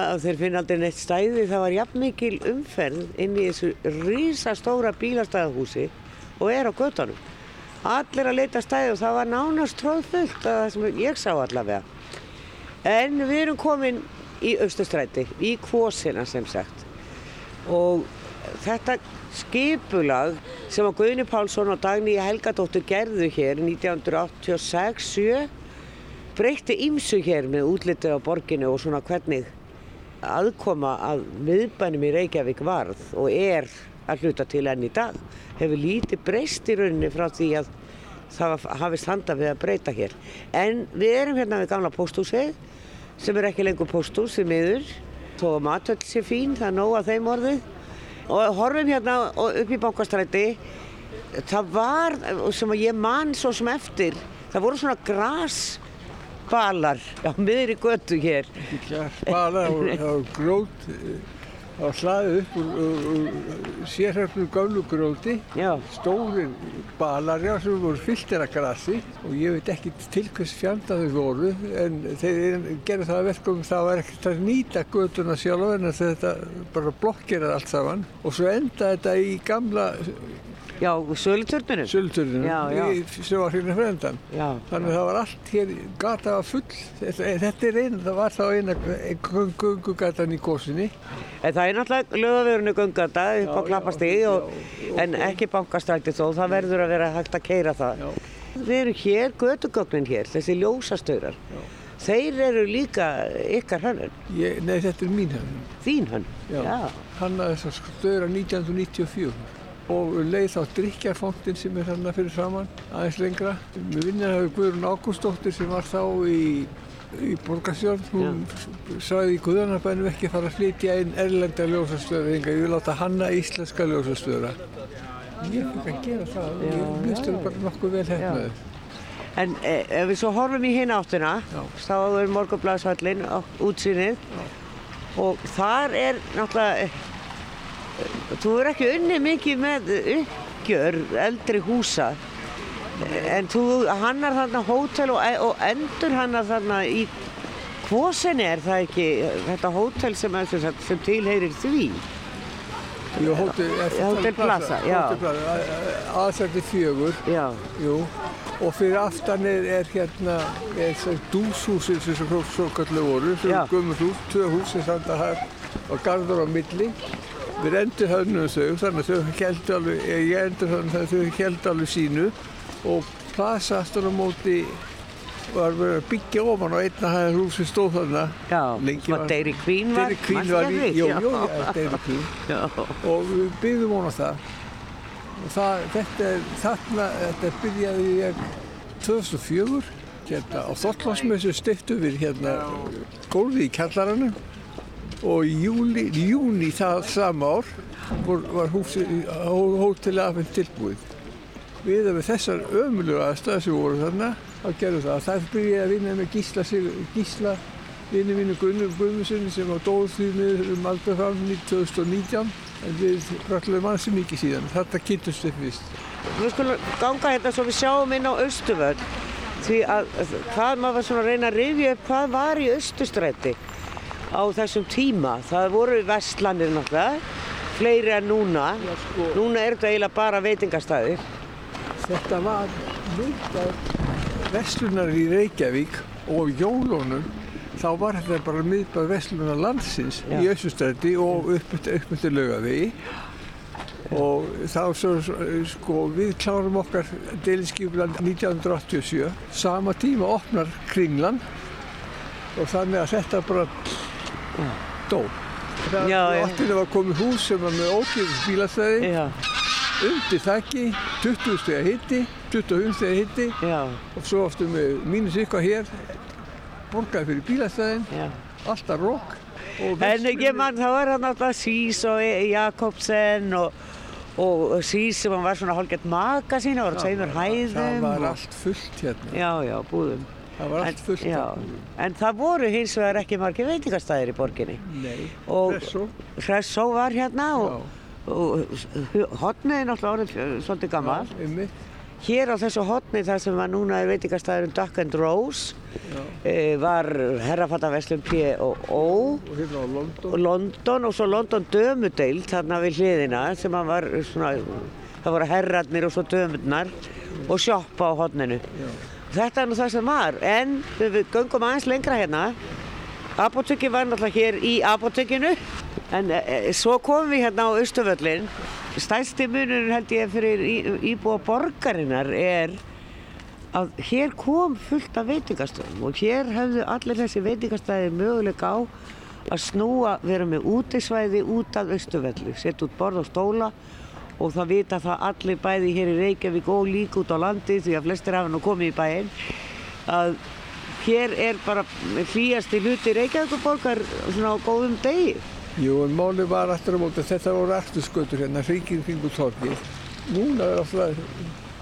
að þeir finna aldrei neitt stæði það var jafn mikil umferð inn í þessu rísastóra bílastæðahúsi og er á göttanum allir að leita stæði og það var nánast tróðfullt að það sem ég sá allavega. En við erum komin í Östustræti í kvósina sem sagt. Og þetta skipulag sem að Guðni Pálsson og Dagný Helgadóttur gerðu hér 1986-7 breytti ímsu hér með útlitið á borginu og svona hvernig aðkoma að miðbænum í Reykjavík varð og er að hluta til enn í dag hefur lítið breyst í rauninni frá því að það hafi standað við að breyta hér. En við erum hérna við gamla pósthúsið sem er ekki lengur pósthús því miður. Þó að matöld sé fín það er nóg að þeim orðið. Og horfum hérna upp í bankastræti. Það var sem að ég mann svo sem eftir það voru svona grasbalar á miðri götu hér. Grasbalar og grót og hlaði upp úr, úr, úr sérhörnum gálu gróti. Stórir balarja sem voru fylltir af grassi og ég veit ekki til hvers fjanda þau voru en þeir gerðu það verkum það var ekkert að nýta göduna sjálf en þetta bara blokkeraði allt saman. Og svo enda þetta í gamla Já, Söluturninu. Söluturninu, sem var hérna frendan. Þannig að það var allt hér, gata var full. Þetta, er eina, það var þá eina gungugatan í góðsynni. En það er náttúrulega lögavörunu gungugata upp á klappastíði, en ekki bankastræti þó, það verður að vera hægt að keira það. Já. Við erum hér, gödugögnin hér, þessi ljósastöðar. Þeir eru líka ykkar hannun? Nei, þetta er mín hannun. Þín hannun? Já. Já. Hanna þessar stöðar 1994 og leið þá drikjarfóntinn sem er þarna fyrir saman aðeins lengra. Mér vinnir að Guðrún Ágústóttir sem var þá í, í borgarsjórn, hún Já. saði í Guðanarbænum ekki fara að flytja einn erlenda ljósastöður, ég vil láta hanna íslenska ljósastöðra. Ég fikk að gera það, Já. ég mjöstur bara nokkuð vel hefnaðið. En e, ef við svo horfum í hinn áttuna, þá er morgunblæðshallinn á útsýnið og þar er náttúrulega þú er ekki unni mikið með uppgjör eldri húsa. En þú hannar þarna hótel og, og endur hannar þarna í Kvosinni er það ekki þetta hótel sem, sem, sem tilheyrir því? Jú, hótel, hótel Plaza aðsætti fjögur. Jú, og fyrir aftan er, er hérna dúshúsir sem svo kallu voru sem gömur hús, tvö hús sem standa þar og garður á milli við endur höfnum þau þannig að þau held alveg, ég endur höfnum þannig að þau held alveg sínu og plasa aftur á móti var verið að byggja ofan á einna hæðar hús sem stóð þarna. Já, hvað Dairy Queen var? Dairy Queen var í, jú, jú, Queen. Já. og við byggðum hún á það. Það, þetta þarna, þetta byrjaði ég 2004 hérna á Þortlandsmessu stiftu við hérna gólfið í kjallarannu og í júli, júni það sama ár var hóteli afhengt tilbúið. Við með þessar ömulega aðstæðar sem voru þarna þá gerðum það. Það byrjaði að vinna með Gísla, Gísla vinnu mínu Gunnur Guðmussoni sem var dóð því með um aldrei fram 2019 en við rættilega mannstu mikið síðan. Þetta kynntumst upp vist. Við skulum ganga hérna svo við sjáum inn á Östuvöld því að hvað maður var svona að reyna að rifja upp hvað var í Östustræti á þessum tíma. Það voru vestlanir náttúrulega, fleiri en núna. Já, sko. Núna er þetta eiginlega bara veitingastæðir. Þetta var miðbæð Vestlunar í Reykjavík og jólunum þá var þetta bara miðbæð Vestlunar landsins Já. í Össustræti og upp til laugavegi og þá svo, sko, við klárum okkar deilinskiplan 1987 sama tíma opnar kringlan og þannig að þetta bara dó. Það Já, já. allir var komið hús sem var með ókjöfis bílastæði. Undir þakki 20 steg hitti 25 steg hitti já, og svo aftur með mínus eitthvað hér. Borgaði fyrir bílastæðin. Alltaf og En ég mann, þá er hann alltaf Sís og Jakobsen og, og Sís sem var svona hálfgett magasín og var á tveimur hæðum. það var allt fullt hérna. Já, já, búðum. Það var allt fullt já, hérna. en það voru hins vegar ekki margir veitingastæðir í borginni. nei, Og- Presso Hressó var hérna og, og hotnið er náttúrulega orðið fjö- svolítið gammal. einmitt Hér á þessu hotni þar sem að núna veitingastæðurinn Duck and Rose e, var herrafattaverslun P og og hérna London og London og svo London dömudeild þarna við hliðina sem var svona, það voru herrarnir og svo dömurnar og sjoppa á hotninu. Þetta er nú það sem var, en við, göngum aðeins lengra hérna. Apotekki var náttúrulega hér í apotekkinu, en e, e, svo komum við hérna á Östuvöllin. Stærsti munurinn held ég fyrir í, íbúa borgarinnar er að hér kom fullt af veitingastöðum og hér hefðu allir þessi veitingastæði möguleika á að snúa, vera með útisvæði út af Östuvelli, setja út borð og stóla og það vita það allir bæði hér í Reykjavík og líka út á landi því að flestir hafa nú komið í bæinn að hér er bara hlýjasti hluti Reykjavíkuborgar svona á góðum degi. Jú, en máli var aftur á móti að þetta voru afturskötur hérna, hringin kringu torgið. Núna er alltaf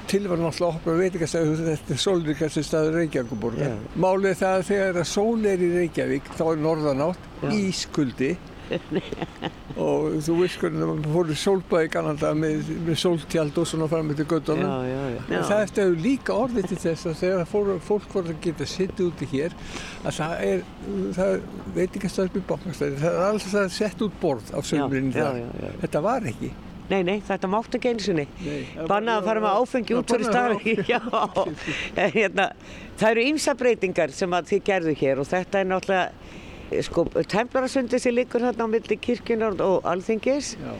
tilvæðan alltaf að opna veitingastæðu þetta er sólríkasti staður Reykjavíkuborgar. Já. Málið það að þegar að sól er í Reykjavík, þá er norðanátt, Já. ískuldi og þú veist hvernig það fóru sólbæði kannanda með, með sóltjald og svona fram eftir göttunum. En það eftir hefur líka orðið til þess að þegar fór, fólk voru að geta sittið úti hér að það er, það er veitingastæður við bankastæður, það er alls að sett út borð á sömurinn í. Þetta var ekki. Nei, nei, þetta mátti ekki einu sinni. Nei. Bannað að fara með áfengi út fyrir að staði. Já, hérna, það eru ýmsa breytingar sem að þið gerðu hér og þetta er náttúrulega, sko, Templarasundi sem liggur hérna á milli kirkjunar og alþingis. Já.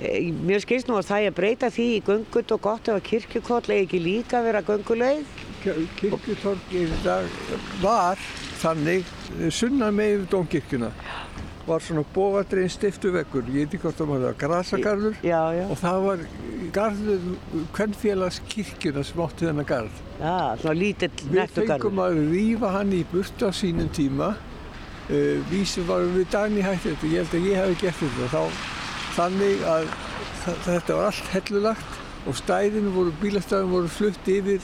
Eh, Mér skilst nú að það er að breyta því í göngut og gott ef að kirkjukoll eigi ekki líka vera í dag var þannig eh, sunnan með Dómkirkjuna var svona bógadrein stiftu veggur, ég veit ekki hvort það var það, grasagarður Já, já, og það var garður kvennfélags kirkjuna sem átti þennan garð. já, svona lítill Við nettugarður. fengum að rífa hann í burtu á sínum tíma. Uh, vísum varum við dagni hætti þetta. Ég held að ég hef gert þetta. Þá, þannig að þetta var allt hellulagt og stæðin voru, bílastæðin voru flutt yfir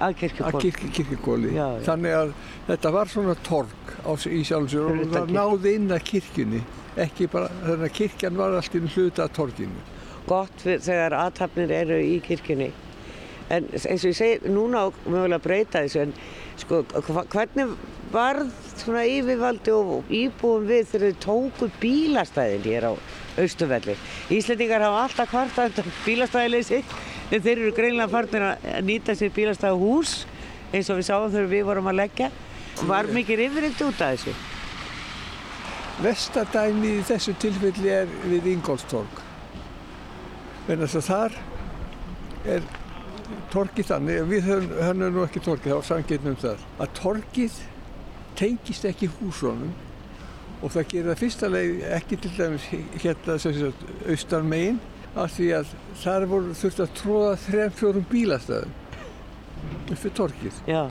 Að að kirkjukoll. kirk, kirkjukóli. Já, já. Þannig að þetta var svona torg á, í sjálfsögur og það náði inn að kirkjunni. Ekki bara, þannig að kirkjan var allt í hluta af torginu. gott þegar aðtapnir eru í kirkjunni. En eins og ég segi, núna mögulega að breyta þessu, en sko, hvernig varð svona yfirvaldi og íbúum við þegar þið tóku bílastæðin hér á Austuvelli? Íslendingar hafa alltaf kvartað undan bílastæðileysi, en þeir eru greinlega farnir að nýta sér bílastæðahús, eins og við sáum þegar við vorum að leggja. Var mikið yfirrindi út af þessu? Vestadæmi í þessu tilfelli er við Ingolstorg. Þess að þar er torgið þannig, við höfum, nú ekki torgið, þá sanngirnum það, að torgið tengist ekki húsrónum og það gerir það fyrsta leið ekki til dæmis hérna austan megin af því að þar voru þurft að tróða þrejum fjórum bílastæðum upp fyrir torgið. Já,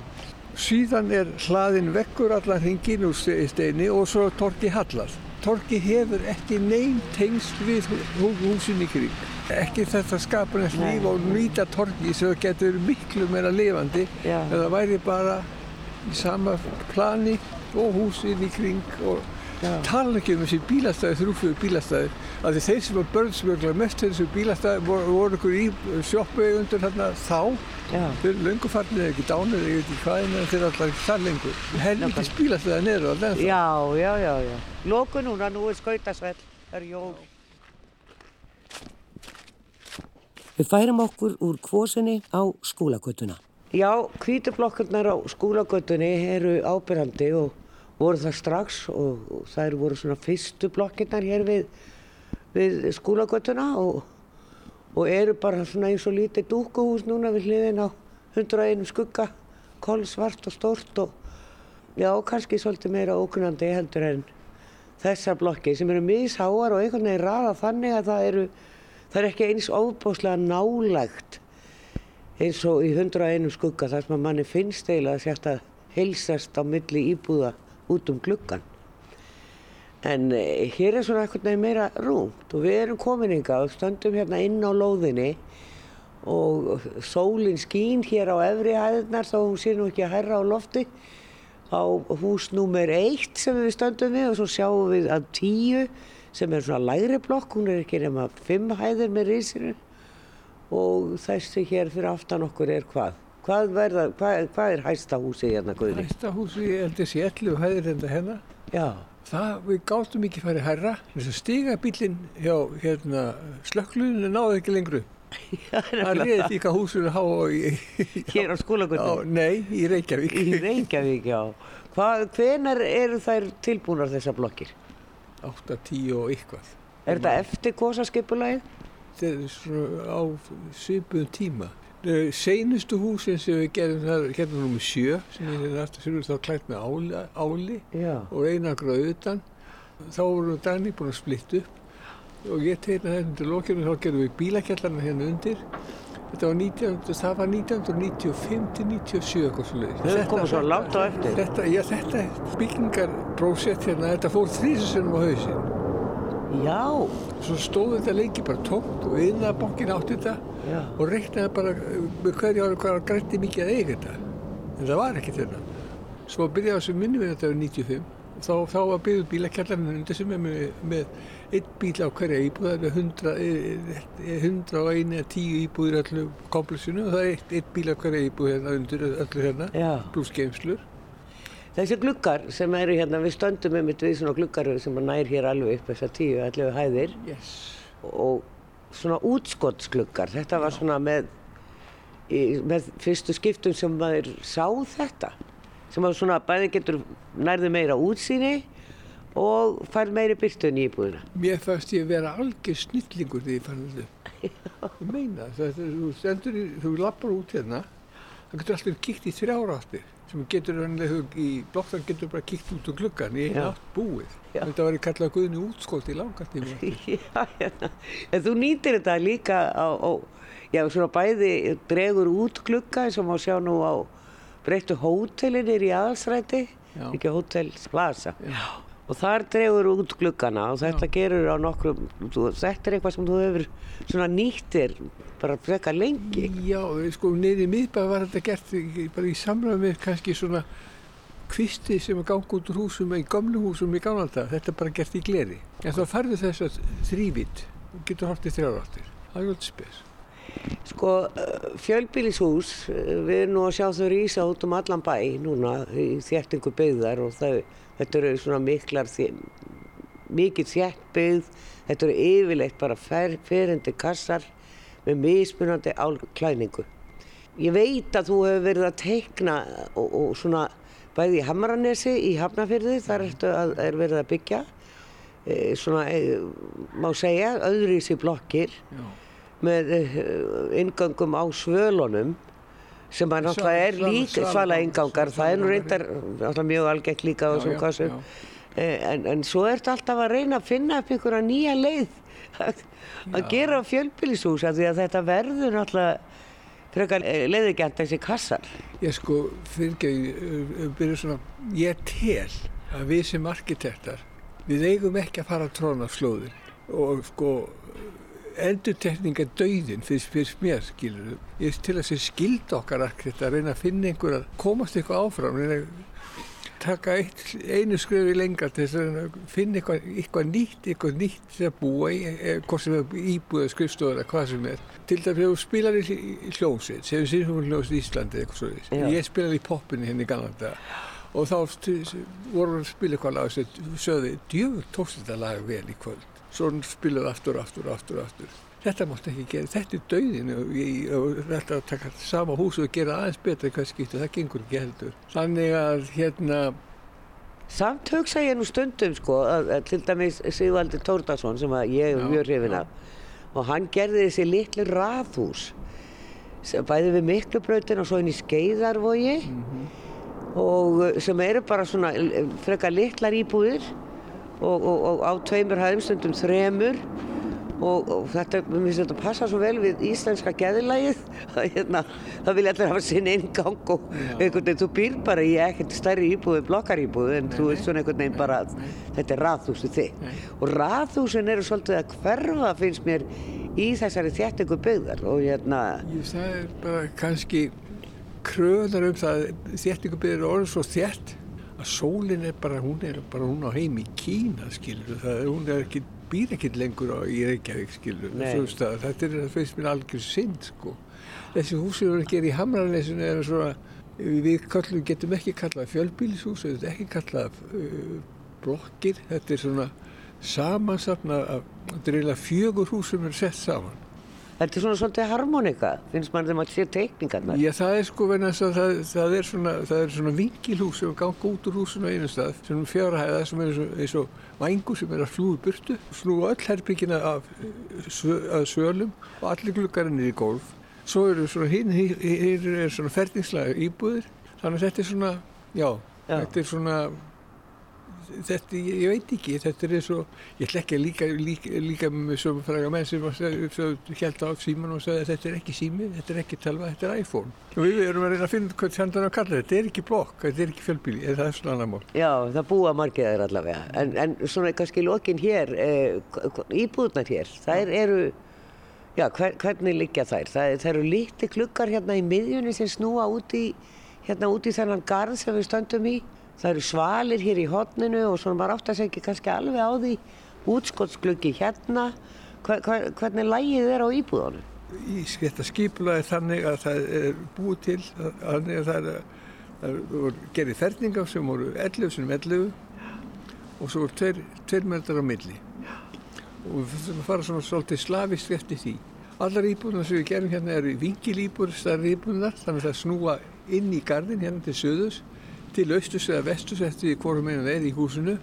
Síðan er hlaðin vekkur allan hringin úr ste- steini og svo er torki hallað. Torki hefur ekki neinn tengst við hú- húsin í kring. Ekki þetta Nei. líf og nýta torki sem getur miklu meira lifandi Já. ef það væri bara í sama plani og húsin í kring og Já. tala ekki um þessi bílastæði, þrjúfjögur bílastæði því þeir sem var börnsmjögla mest til þessu bílastæði voru, voru ykkur í sjoppu undir þarna þá já. Þeir eru löngu farnir eða ekki dánir, veit ekki hvað en þeir eru alltaf þar lengur. Helviti spílastæða niður á den Já, já, já, já. Lóku núna, nú er skautasvell, er jól. Við færum okkur úr kvosinni á skólagötuna. Já, kvítublokkurnar á skólagötunni eru ábyrgandi og voru það strax og, og það eru voru svona fyrstu blokkirnar hér við, við skólagötuna og, og eru bara svona eins og lítið dúkuhús núna við hliðin á 101 skugga, kolsvart og stórt og já, kannski svolítið meira ókunandi heldur en þessar blokki sem eru misháar og einhvern veginn raða þannig að það eru, það er ekki eins óbáslega nálægt eins og í 101 skugga þar sem manni finnst eiginlega að að heilsast á milli íbúða út um gluggan. En eh, hér er svona eitthvað meira rúmt og við erum komin ynga og stöndum hérna inn á lóðinni og sólinn skín hér á efri hæðnar þá hún sé nú ekki að herra á lofti á hús númer eitt sem við stöndum við og svo sjáum við að tíu sem er svona lægri blokk, hún er ekki nema fimm hæðir með risinu og þessi hér fyrir aftan okkur er hvað? Hvað, verða, hvað, hvað er hæsta húsi hérna Guðni? Hæsta húsi heldur þessi 11 hæðir enda hérna. Já, Það, við gáttum ekki farið hærra. Þess að stigabílinn hjá hérna, slökkluðinu náði ekki lengru. Það reyði líka húsinu há og í, hér á Já, skólagötu nei, í Reykjavík. í Reykjavík, já. Hvað, hvenar eru þær tilbúnar þessar blokkir? 8, 10 og eitthvað. Er þetta eftir kosaskipulagið? Þetta er svona á svipuðum tíma. Seinustu húsin sem við gerðum það er hérna nummið sjö sem við erum aftur fyrir þá klætt með áli, áli og einangrað utan. Þá vorum við Dani búin að splitt upp og ég tegna þetta til lokinu þá gerðum við bílakjallarna hérna undir. Þetta var, 19, það var 1995 til 97 eitthvað svo leiðis. Við höfum komið svo langt á eftir. Þetta, já, þetta byggingarprósett hérna, þetta fór þrísasunum á hausinn. Já, Svo stóð þetta lengi bara tómt og innanbankin átti þetta já. og reiknaði bara með hverju ári hvað grætti mikið að eiga þetta. En það var ekkert þetta. Svo byrjaði þessu minni við þetta við 95. Þá, þá var byggðuð bílakjallarinn undir sem er með, með einn bíl á hverja íbúð, það er 100, eh, eh, 101 eða 10 íbúðir í öllu komplexinu og það er eitt, eitt bíl á hverja íbúð hérna undir öllu hérna, pluss geimslur. Þessi gluggar sem eru hérna, við stöndum með mitt við svona gluggar sem að nær hér alveg upp þessar tíu, allavega hæðir Yes. og svona útskottsgluggar, þetta var svona með, í, með fyrstu skiptum sem maður sá þetta, sem að svona bæði getur nærði meira útsýni og fær meiri byrtun í íbúðina. Mér fannst ég vera algjör snillingur þegar ég fann þetta. Ég meina það, þú stendur í, þú lappar út hérna, það getur alltaf kíkt í þrjára áttir sem getur rannlega í blokkan getur bara kíkt út úr gluggan í einu Já. átt búið. Já. Þetta var í kallað guðni útskólt í langartíma. Já, hérna. En þú nýtir þetta líka á, á já, svona bæði dregur út glugga og má sjá nú á breyttu hótelinir í aðalsræti, Já. ekki Hótel Plaza. Og þar dregur út gluggana og þetta gerur á nokkrum, þú, þetta er eitthvað sem þú hefur svona nýttir bara frekar lengi. Já, sko niður í miðbæð var þetta gert bara í samræmi með kannski svona kvisti sem að ganga út úr húsum í gamlu húsum í gamla dag, þetta er bara gert í gleri. En þá færðu þess að þrývít, getur hort í þrjára áttir. Það er alveg spes. Sko, uh, fjölbýlishús, uh, við erum nú að sjá þau rísa út um allan bæ núna í þjættingu byggðar og það, þetta eru svona miklar, mikið þjætt byggð, þetta eru yfirleitt bara fer, ferindi kassar með mismunandi álklæningu. Ég veit að þú hefur verið að teikna og, og svona bæði í Hamranesi í Hafnafyrði, þar að, er verið að byggja, e, svona, e, má segja, öðruvísi blokkir Já. Með uh, ingangum á svölunum sem að náttúrulega er líka svala- ingangar, það er nú reyndar náttúrulega mjög algengt líka á þessum kassum. Eh, en, en svo ertu alltaf að reyna að finna upp einhverja nýja leið að, að gera fjölbýlishús af því að þetta verður náttúrulega frekar leiðigjant þessi kassar. Ég sko, byrju svona, ég tel að við sem arkitektar, við eigum ekki að fara að tróna slóðir. Og sko, endurtekning er dauðin fyrst, fyrst mér, skilur Ég til að sé skild okkar arkitektar, reyna að finna einhver að komast eitthvað áfram, reyna að taka eitt, einu skrefi lengra til að að finna eitthvað, eitthvað nýtt, eitthvað nýtt til að búa í, eh, hvort sem er íbúða skrifstofur eða hvað sem er. Til dæmis ef þú spilar í hljómsveit, sem við sýnum hljómsveit í Íslandi eitthvað svo Já. Ég spilaði í poppinu hérna í Galanda og þá vorum við að spila eitthvað lag og sögði, djöfur tókst þetta lag vel í kvöld. Svo spilaði aftur, aftur, aftur, aftur. Þetta mátti ekki gera, þetta er dauðin og þetta að taka sama hús og gera aðeins betra hvað skiptu, það gengur ekki heldur. Þannig að hérna... Samt hugsa ég nú stundum sko, að, til dæmis Sigvaldi Tórdarsson sem ég er mjög hrifin af og hann gerði þessi litlu raðhús bæði við Miklubrautin og svo inn í Skeiðarvogi mm -hmm. og sem eru bara svona frekar litlar íbúðir og, og, og á tveimur hæðumstundum þremur. Og, og þetta, mér finnst þetta að passa svo vel við íslenska geðilægið hérna, það vil allir hafa sinn einn gang og einhvern veginn, þú býr bara í ekkert stærri íbúðu, en nei, þú veist svona einhvern veginn bara, þetta er raðhúsu þig og raðhúsin eru svolítið að hverfa finnst mér í þessari þjættingu byggðar. Og hérna Jú, það er bara kannski kröðar um það þjættingu byggðar orðið svo þjætt að sólinn er bara, hún er bara hún á heim í Kína skilur það, hún er ekki, býr ekki lengur á, í Reykjavík skilur þetta er, það finnst mér algjör synd sko. Þessi húsir eru ekki er í Hamranesinu er svona, við kallum, getum ekki kallað fjölbílishús, þetta er ekki kallað uh, blokkir, þetta er svona samansafna af, þetta er eiginlega fjögur hús sem er sett saman. Þetta er svona svolítið harmonika, finnst mann þegar maður sé teikningarnar? Já, það er sko verið að það, það er svona, svona vingilhús sem ganga út úr húsinu á einu stað, er fjárhæða sem er eins og vangur sem er að flúi burtu, snúa öll herbyggina af að sölum og allir glukkarinn er í golf. Svo eru svona hinn, hinn er svona ferdingslega íbúðir, þannig að þetta er svona, já, já. þetta er svona þetta, ég, veit ekki, þetta er eins og, ég ætla ekki að líka, líka, líka með svona fræga menn sem held á síman og sagði að þetta er ekki sími, þetta er ekki talva, þetta er iPhone. Og við erum að reyna að finna hvað þannig að kalla þetta, þetta er ekki blokk, þetta er ekki fjölbíli, það er svona annar mál. Já, það búa margir þeir allavega, en, en svona kannski lókin hér, eh, íbúðnar hér, þær eru, já, hver, hvernig liggja þær? Það, það eru líti klukkar hérna í miðjunni sem snúa út í, hérna út í þennan garð sem við stöndum í það eru svalir hér í hodninu og svona maður átt að segja kannski alveg á því. Útskottsglöggi hérna. Hver, hver, hvernig lægið er á íbúðunum? Í þetta skipula er þannig að það er búið til þannig að það er, er gerðið ferningar sem voru 11 sem 11 og svo voru tveir, tveir meðlar á milli. Og við þurfum að fara svona svolítið slavist eftir því. Allar íbúðunar sem við gerum hérna eru vingilíbúður, starri íbúðunar þannig að það snúa inn í gardin hérna til söðus til austus eða vestus eftir hvorum einu er í húsinu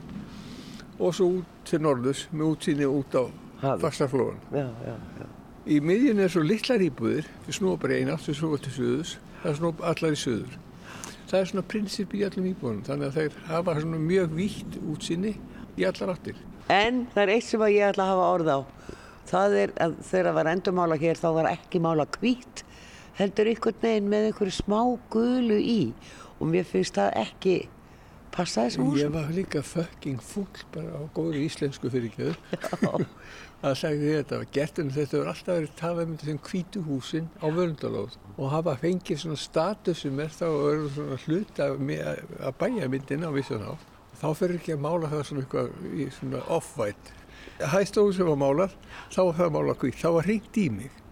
og svo út til norðus með útsýni út á fastaflóðan. Í miðjun er svo litlar íbúðir, við snúum bara eina átt, við snúum til söðus, það snúum allar í söður. Það er svona prinsip í allum íbúðunum, þannig að þeir hafa svona mjög vítt útsýni í allar áttir. En það er eitt sem ég ætla að hafa orð á. Það er að þegar það var endurmála hér þá var ekki mála hvít, heldur einhvern veginn með einhverju smá gulu í og mér finnst það ekki passa þessum húsum. Ég var líka fucking full bara á góður íslensku fyrir ekki að segja þetta var gert en þetta voru alltaf verið talað um þessum kvítu húsin á vörndalóð og hafa fengið svona status sem er þá og eru svona hlut að bæja myndina á vissan á þá fyrir ekki að mála það svona eitthvað svona off-white. Hæstóðu sem var málað, þá var það málað hvít, þá var hringt í mig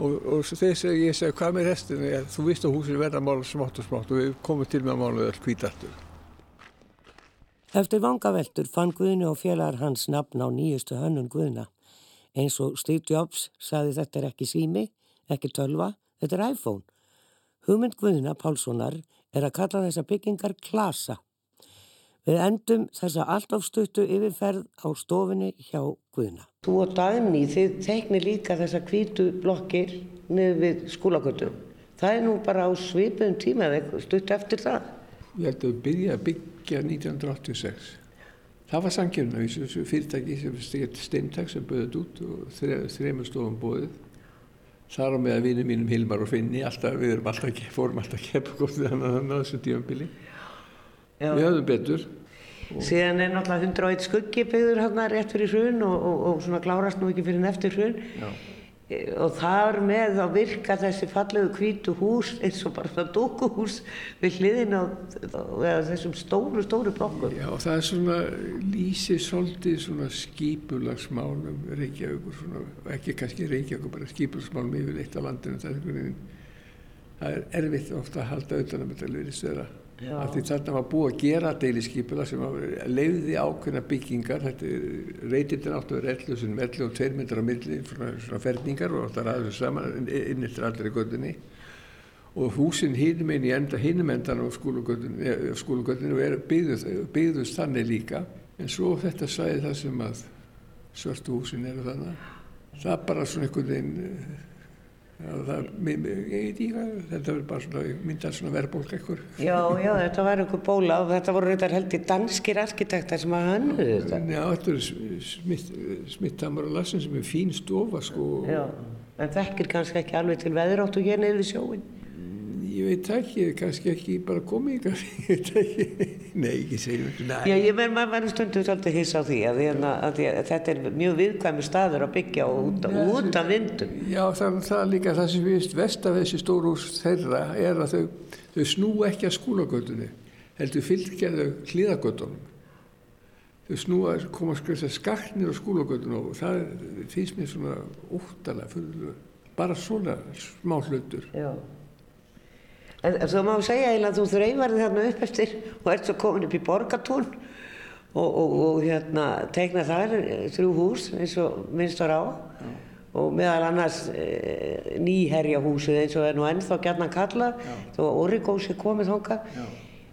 og, og þess að ég segi hvað með restinu er þú vist að húsinu verða að mála smátt og smátt og við komum til með að mála öll kvítartur. Eftir vangaveltur fann Guðni og félagar hans nafn á nýjustu hönnun Guðna. Eins og Steve Jobs saði þetta er ekki sími, ekki tölva, þetta er iPhone. Hugmynd Guðna Pálssonar er að kalla þessa byggingar klasa. Við endum þessa alltafstuttu yfirferð á stofinni hjá Guðna. Þú og Dagni, þið teikni líka þessa kvítu blokkir niður við skólagötu. Það er nú bara á svipum tíma eða stutt eftir það. Ég held að við byrja að byggja 1986. Það var sangirna í þessu fyrirtæki sem steintak sem böðið út og þreymur stofum bóðið. Þar á með að vinið mínum Hilmar og Finni, alltaf, við erum alltaf, fórum alltaf keppgóttið þannig að þessu tímanbili. Já. Við höfum betur. Síðan er náttúrulega 101 skuggi byggður hérna rétt fyrir hrun og, og, og svona klárast nú ekki fyrir neftir hrun. Já. E, og þar með þá virka þessi fallegu kvítu hús eins og bara svona dókuhús við hliðin á þessum stóru, stóru blokkum. Já, það er svona lýsið svolítið svona skipulagsmálum Reykjavíkur, svona, ekki kannski Reykjavíkur, bara skipulagsmálum yfir eitt af landinu. Það er, það er erfitt ofta að halda auðvitað með þetta lirist þeirra af því þarna var búið að gera deiliskypula sem leiði ákveðna byggingar. Þetta reytirinn áttu vera 11 sem 11 og 2 metrar á milli svona, svona ferningar og þetta ræður saman inn eftir allir í göndunni og húsin hinum einn í enda hinum endan á skólugöndunni og byggðust, byggðust þannig líka. En svo þetta sæði það sem að svörtu húsin eru þannig það bara svona einhvern veginn Það, ég veit ekki hvað, þetta verður bara svona, myndað svona verðbólk ekkur. Já, já, þetta var einhver bóla og þetta voru reyndar held í danskir arkitektar sem að hannuðu þetta. Já, þetta er Smittamar og Lassin sem er fín stofa sko. Já, en þekkir kannski ekki alveg til veðrátt og ég neyði sjóin ég veit ekki, kannski ekki bara komið ég veit ekki, nei ekki segjum Já, ég verður stundu svolítið hissa á því að, að, að, að þetta er mjög viðkvæmi staður að byggja út, ja, út af vindum. Já, það, það er líka það sem við vest af þessi stórús þeirra er að þau, þau snú ekki að skólagöldunni heldur fylgjaðu hlýðagöldunum þau snú að koma að skaknir á skólagöldunum og það finnst mér svona óttalega bara svona smá hlutur. Já En þú má segja eiginlega að þú þreyfarði þarna upp eftir og ert svo komin upp í borgatún og, og, og hérna teikna þar þrjú hús eins og minnst var á Já. og meðal annars e, nýherjahúsið eins og er nú ennþá gætna kalla þó að Origósi komið þonga.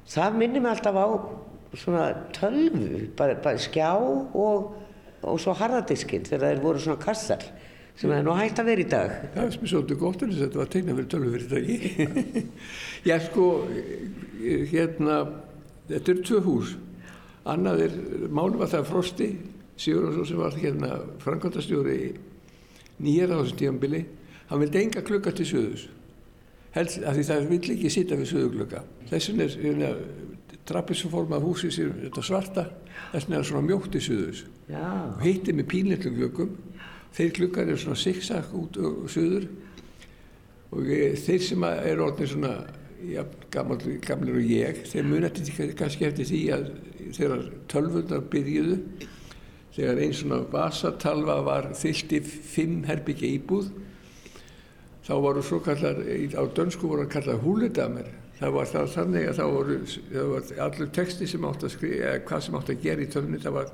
Það minnir mig alltaf á svona tölvu, bara, bara skjá og, og svo harðadiskinn þegar þeir voru svona kassar sem er nú hægt að vera í dag. Það er sem svolítið gott en þess að þetta var tegna verið tölvufyrirtæki. Já sko, hérna, þetta eru tvö hús. Annað er, málum var það Frosti, Sigurðarsson sem var hérna frangvandastjóri nýjara á þessum tíanbili. Hann vildi enga klukka til söðus. Helst af því það vill ekki sýta við söðuglöka. Þessin er hérna, trappisformað húsi sem er svarta, þessin er svona mjótt í söðus. Og hittir með pínleitlum glöggum þeir klukkar eru svona zigzag út og söður og þeir sem eru orðin svona ja, gamlir og ég þeir munið kannski eftir því að þegar tölvundar byrjuðu þegar einn svona vasatalva var þyllt í fimm herbyggja íbúð þá voru svo kallar á dönsku voru að kalla húledamer það var það þannig að það voru, það var allur texti sem átt að skrifa eða hvað sem átt að gera í tölvunni það var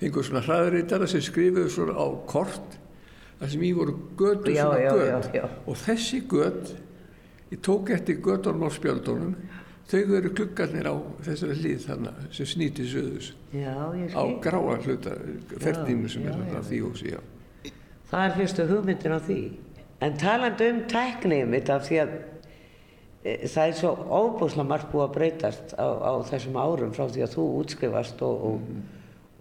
fengur svona hraðreitara sem skrifuðu svona á kort þar sem í voru götu já, svona já, göt. já, og þessi göt ég tók eftir götunum á spjöldunum þau eru klukkarnir á þessari hlýð þannig sem snýti söðus á gráa hluta ferðinu sem er þarna því húsi það er fyrstu hugmyndin á því. En taland um tæknið mitt af því að e, það er svo óbúslega margt búið að breytast á, á þessum árum frá því að þú útskrifast og, og mm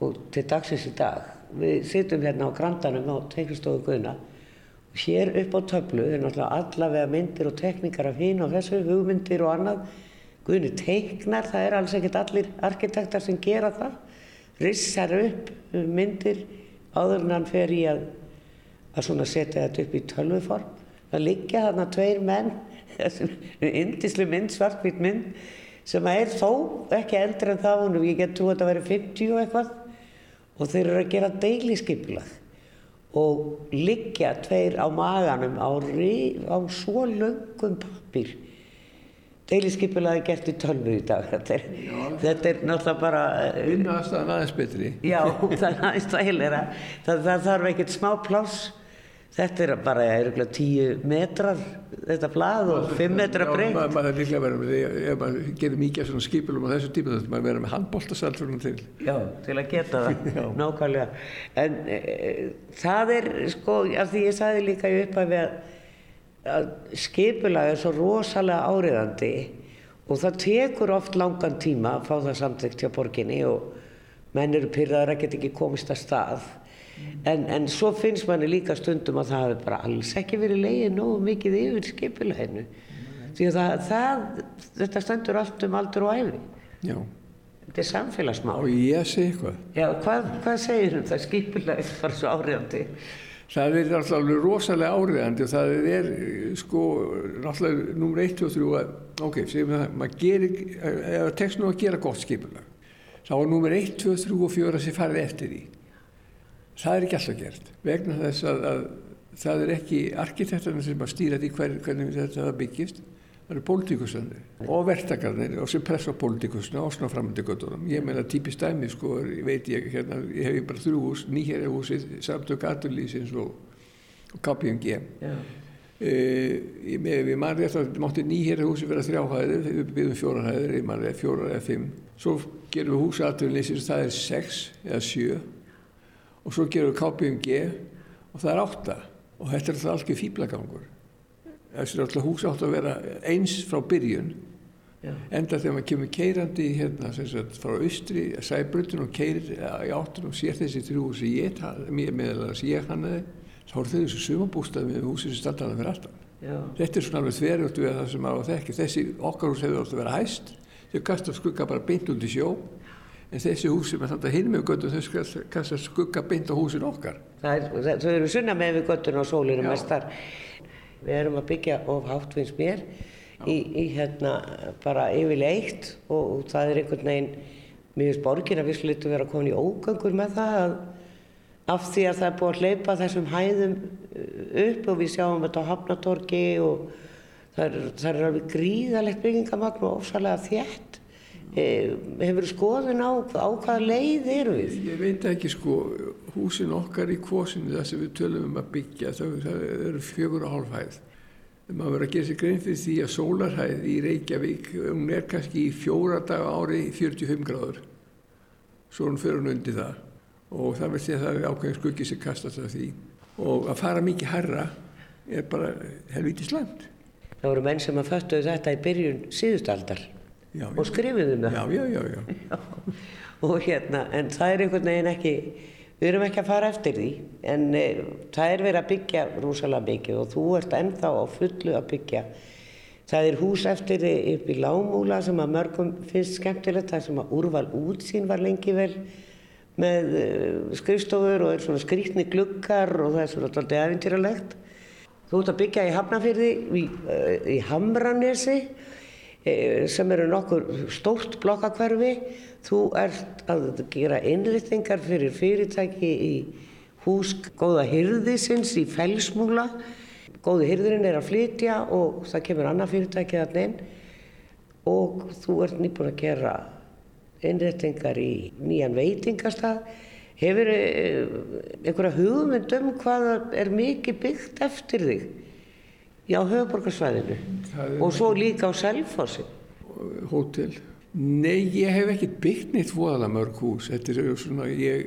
og til dagsins í dag. Við sittum hérna á grandanum á teiklistofu Guðna og hér upp á töflu er náttúrulega allavega myndir og tekníkar af hín og þessu, hugmyndir og annað. Guðni teiknar, það er alls ekkert allir arkitektar sem gera það. Rissar upp myndir áður en hann fer í að, að setja þetta upp í tölvuform. Það liggja þarna tveir menn, indislu mynd, svartkvít mynd, sem er þó ekki eldri en það, og ég get trú að þetta veri 50 og eitthvað og þeir eru að gera deiliskypilag og liggja tveir á maganum á, á svo löngum pappir deiliskypilag er gert í tölvu í dag. Þetta er, þetta er náttúrulega bara eh, vinnaðast aðeins betri. Já það er aðeins það, það þarf ekkert smá pláss Þetta er bara eða tíu metrar þetta blað og fimm metra breytt. Já, maður er líklega vera með því, ef maður gerir mikið svona skipilum á þessu tíma þá er maður að vera með handbóltasall svona til. Já, til að geta það, nákvæmlega. En e, það er, sko, af því ég sagði líka í upphæfi að, að skipilag er svo rosalega áriðandi og það tekur oft langan tíma að fá það samtrykt hjá borginni og menn eru pyrraður að geta ekki komist að stað en, en svo finnst manni líka stundum að það hefur bara alls ekki verið leiðið nógu mikið yfir skipilæðinu því að það, það, þetta stendur allt um aldur og æfi Já. þetta er samfélagsmál. Og ég segi eitthvað. Já, hvað, hvað segir um það skipilæði var svo áriðandi það er alltaf rosalega áriðandi og það er sko náttúrulega numur 1 og 3 að, ok, segjum það maður gerir, ef tekst nú að gera gott skipilæg þá er numur 1, 2, 3 og 4 að sé farið eftir því það er ekki alltaf gert vegna þess að, að það er ekki arkitekturinn sem að stýra því hver, hvernig þetta byggist það eru pólitíkusarnir og verktakarnir og sem pressa á pólitíkusna og svona framöndi göttunum. Ég meina típist dæmi sko, veit ég hérna, ég hef bara þrjú hús, nýjæri húsið, samtök aturlýsins og, og KPMG. Uh, ég við mann rétt að mátti nýjæri húsi vera þrjáhæðir, við byrjum fjórahæðir, ég mann rétt fjórar eða fimm. Svo gerum við húsi aturlýsins, það er sex eða sjö og svo gerum við KPMG og það er átta. Og þetta er alltaf algjör fýblagangur þessi er alltaf hús átt að vera eins frá byrjun. Já. enda þegar maður kemur keirandi hérna sagt, frá austri, sæbrutun og keirir í áttun og sér þessi þrjú húsi ég, þess ég hannaði þá er þau þessu sumabústað með húsi sem standaði fyrir alltaf Já. þetta er svona alveg þverjútt við það sem maður á þekki þessi okkar hús hefur alltaf verið hæst. Þau kasta skugga bara beint í sjó en þessi hús sem er þannig að hinn með göttun þau kasta skugga beint á húsin okkar. Er, Þau eru sunna með við göttun og sólinu mestar við erum að byggja of hátt finnst mér í, í hérna bara yfirleitt og, og það er einhvern veginn mjög sporgin að við slutum vera komin í ógöngur með það að, af því að það er búið að hleypa þessum hæðum uh, upp og við sjáum þetta á Hafnatorgi og það er, það er alveg gríðalegt byggingamagn og ofsalega þjætt hefur skoðun á, á hvaða leið eru við? Ég veit ekki sko, húsin okkar í kvosinu það sem við tölum um að byggja það, það eru fjögur og hálf hæð. Maður verður að gera sér grein fyrir því að sólarhæð í Reykjavík, hún er kannski í fjóra daga ári í 45 gráður. Svo hún fyrir hún undir það og það verður því að það er ákveðin skuggi sem kastast af því. Og að fara mikið herra er bara helvítið slæmt. Það voru menn sem að föttuðu þetta í byrjun síðustaldar já, og skrifið um það. Já, já, já. já. og hérna, en það er einhvern veginn ekki, við erum ekki að fara eftir því, en e, það er verið að byggja rúsalega mikið og þú ert ennþá á fullu að byggja. Það er hús eftir upp í Lámúla sem að mörgum finnst skemmtilegt, það sem að úrval útsýn var lengi vel með uh, skrifstofur og er svona skrítni glukkar og það er svona alltaf eventýralegt. Þú ert að byggja í Hafnafyrði, í, uh, í Hamranesi sem eru nokkur stórt blokkakverfi. Þú ert að gera innrýttingar fyrir fyrirtæki í hús Góða Hyrðisins í Fellsmúla. Góði Hyrðurinn er að flytja og það kemur annað fyrirtæki þarna inn og þú ert nýbúin að gera innrýttingar í nýjan veitingastað. Hefur eh, einhverja hugmynd um hvað er mikið byggt eftir þig? Já, höfuborgarsvæðinu og svo líka á Selfossi. Hótel. Nei, ég hef ekki byggt neitt voðalega mörg hús. Þetta er svona, ég,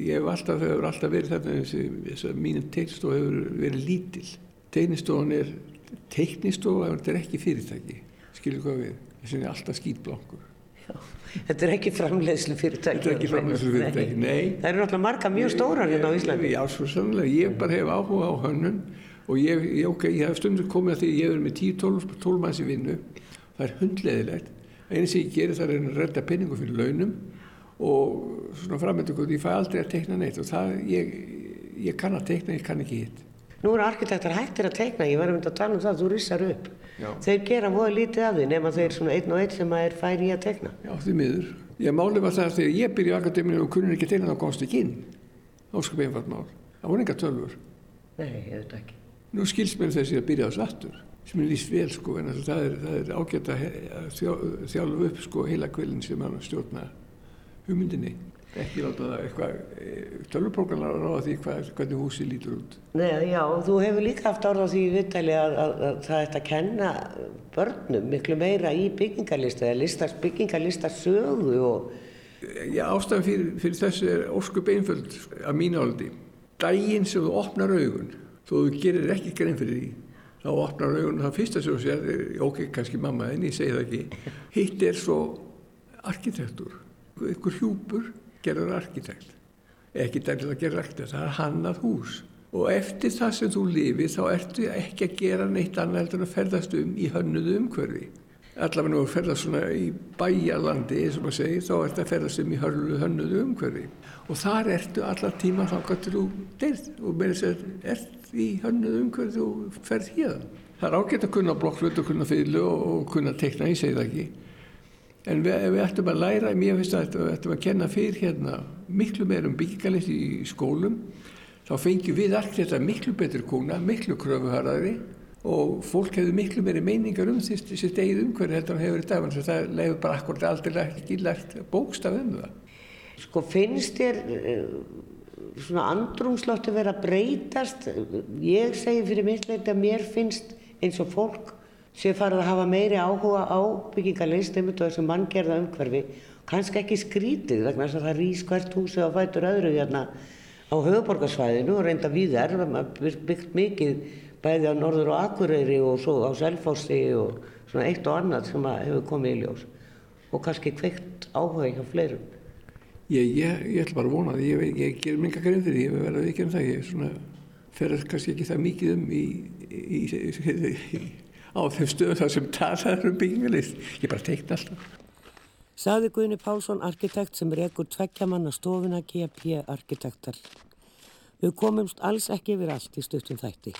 ég hef alltaf, það hefur alltaf verið þarna, þess að mínum teiknistofa hefur verið lítill. Teiknistofan er, teiknistofa þetta er ekki fyrirtæki, skilur hvað við, þess það er alltaf skýtblankur. Já, þetta er ekki framleiðslu fyrirtæki. Þetta er ekki framleiðslu fyrirtæki, nei. nei. Það eru náttúrulega marga mjög stórar hérna á Íslandi. Já, svo sannlega, ég bara hef áhuga á hönnun og ég, ég, okay, ég hef stundur komið að því ég hefur með 10-12 manns í vinnu. Það er hundleðilegt einu sem ég gerir það er að redda penningu fyrir launum og svona framöndu ég fæ aldrei að teikna neitt. Og það ég, ég kann að teikna, ég kann ekki hitt. Nú eru arkitektar hættir að teikna. Ég var um þetta að tala um það að þú rissar upp. Já. þeir gera voða lítið af því nema þeir svona einn og einn sem er færi í að teikna. Já því miður, ég máli var það að þegar ég byrja í akademíinu og kunni ekki teikna þá komst ekki inn. Áskap einfalt mál, það voru enga tölfur Nei, ég veit ekki Nú skilst mér þessi að byrja á svartur sem er líst vel sko en það er, er ágætt að þjálfa upp sko heila kvillin sem hann stjórna hugmyndinni ekki láta það eitthvað eh, tölvuprógrammar að ráða því hvað, hvernig húsi lítur út. Nei, já, þú hefur líka haft orð á því viðtali að, að, að það ætti að kenna börnum miklu meira í byggingarlista eða listast, byggingarlistasögu og... Já, ástæðan fyrir, fyrir þessu er óskup einföld af mín áldi. Dægin sem þú opnar augun þó þú gerir ekki grein fyrir því. Þá opnar augunum það fyrsta sem þú sér ok, kannski mamma en ég segi það ekki. Hitt er svo arkitektur. Ykkur hjúpur gerur arkitekt. Ekki dæmið að gera arkitekt, það er hannað hús. Og eftir það sem þú lifið þá ertu ekki að gera neitt annað en að ferðast um í hönnuðu umhverfi. Allavega nú ferðast svona í bæjalandi eins og maður segir þá ertu að ferðast um í hönnuðu umhverfi. Og þar ertu allar tíma þá gætur þú deyrt og þess að ert í hönnuð umhverfið og ferð hér. Það er ágætt að kunna blokkflut og kunna fylgu og kunna tekna, ég segi það ekki. En við, við ættum að læra, mér finnst að við ættum að kenna fyrir hérna miklu meir um byggingalist í skólum. Þá fengjum við allt þetta miklu betur kuna, miklu kröfuharðari og fólk hefur miklu meiri meiningar um sitt eigið umhverju heldur en hefur í dag það lefur bara akkurat aldrei ekki lært bókstaf um það. Sko finnst þér svona andrumslótti verið að breytast? Ég segi fyrir mitt leiti að mér finnst eins og fólk sé farið að hafa meiri áhuga á byggingarlist einmitt og þessu manngerða umhverfi kannski ekki skrítið vegna þess að það rýs hvert húsi á fætur öðru hérna á höfuborgarsvæðinu og reynda víðar, byggt mikið bæði á Norður og Akureyri og svo á Selfossi og svona eitt og annað sem hefur komið í ljós og kannski kveikt áhuga hjá fleirum. Ég, ég, ég ætla bara að vona það, ég, ég ger minga grein fyrir því, ég vera að vikja um það, ég svona, fer kannski ekki það mikið um í, í, í, á þeim stöðum þar sem talaður um byggingalist, ég bara teikna alltaf. Saði Guðni Pálsson, arkitekt sem rekur tveggjamanna stofuna GP Arkitektar. Við komumst alls ekki yfir allt í stuttum þætti.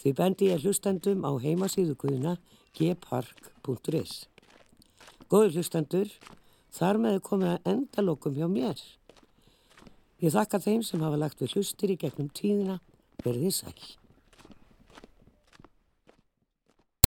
Því bendi ég hlustendum á heimasíðu guðuna gpark.is. Góður hlustendur, þar með komið að endalokum hjá mér. Ég þakka þeim sem hafa lagt við hlustir í gegnum tíðina, verðið sæl.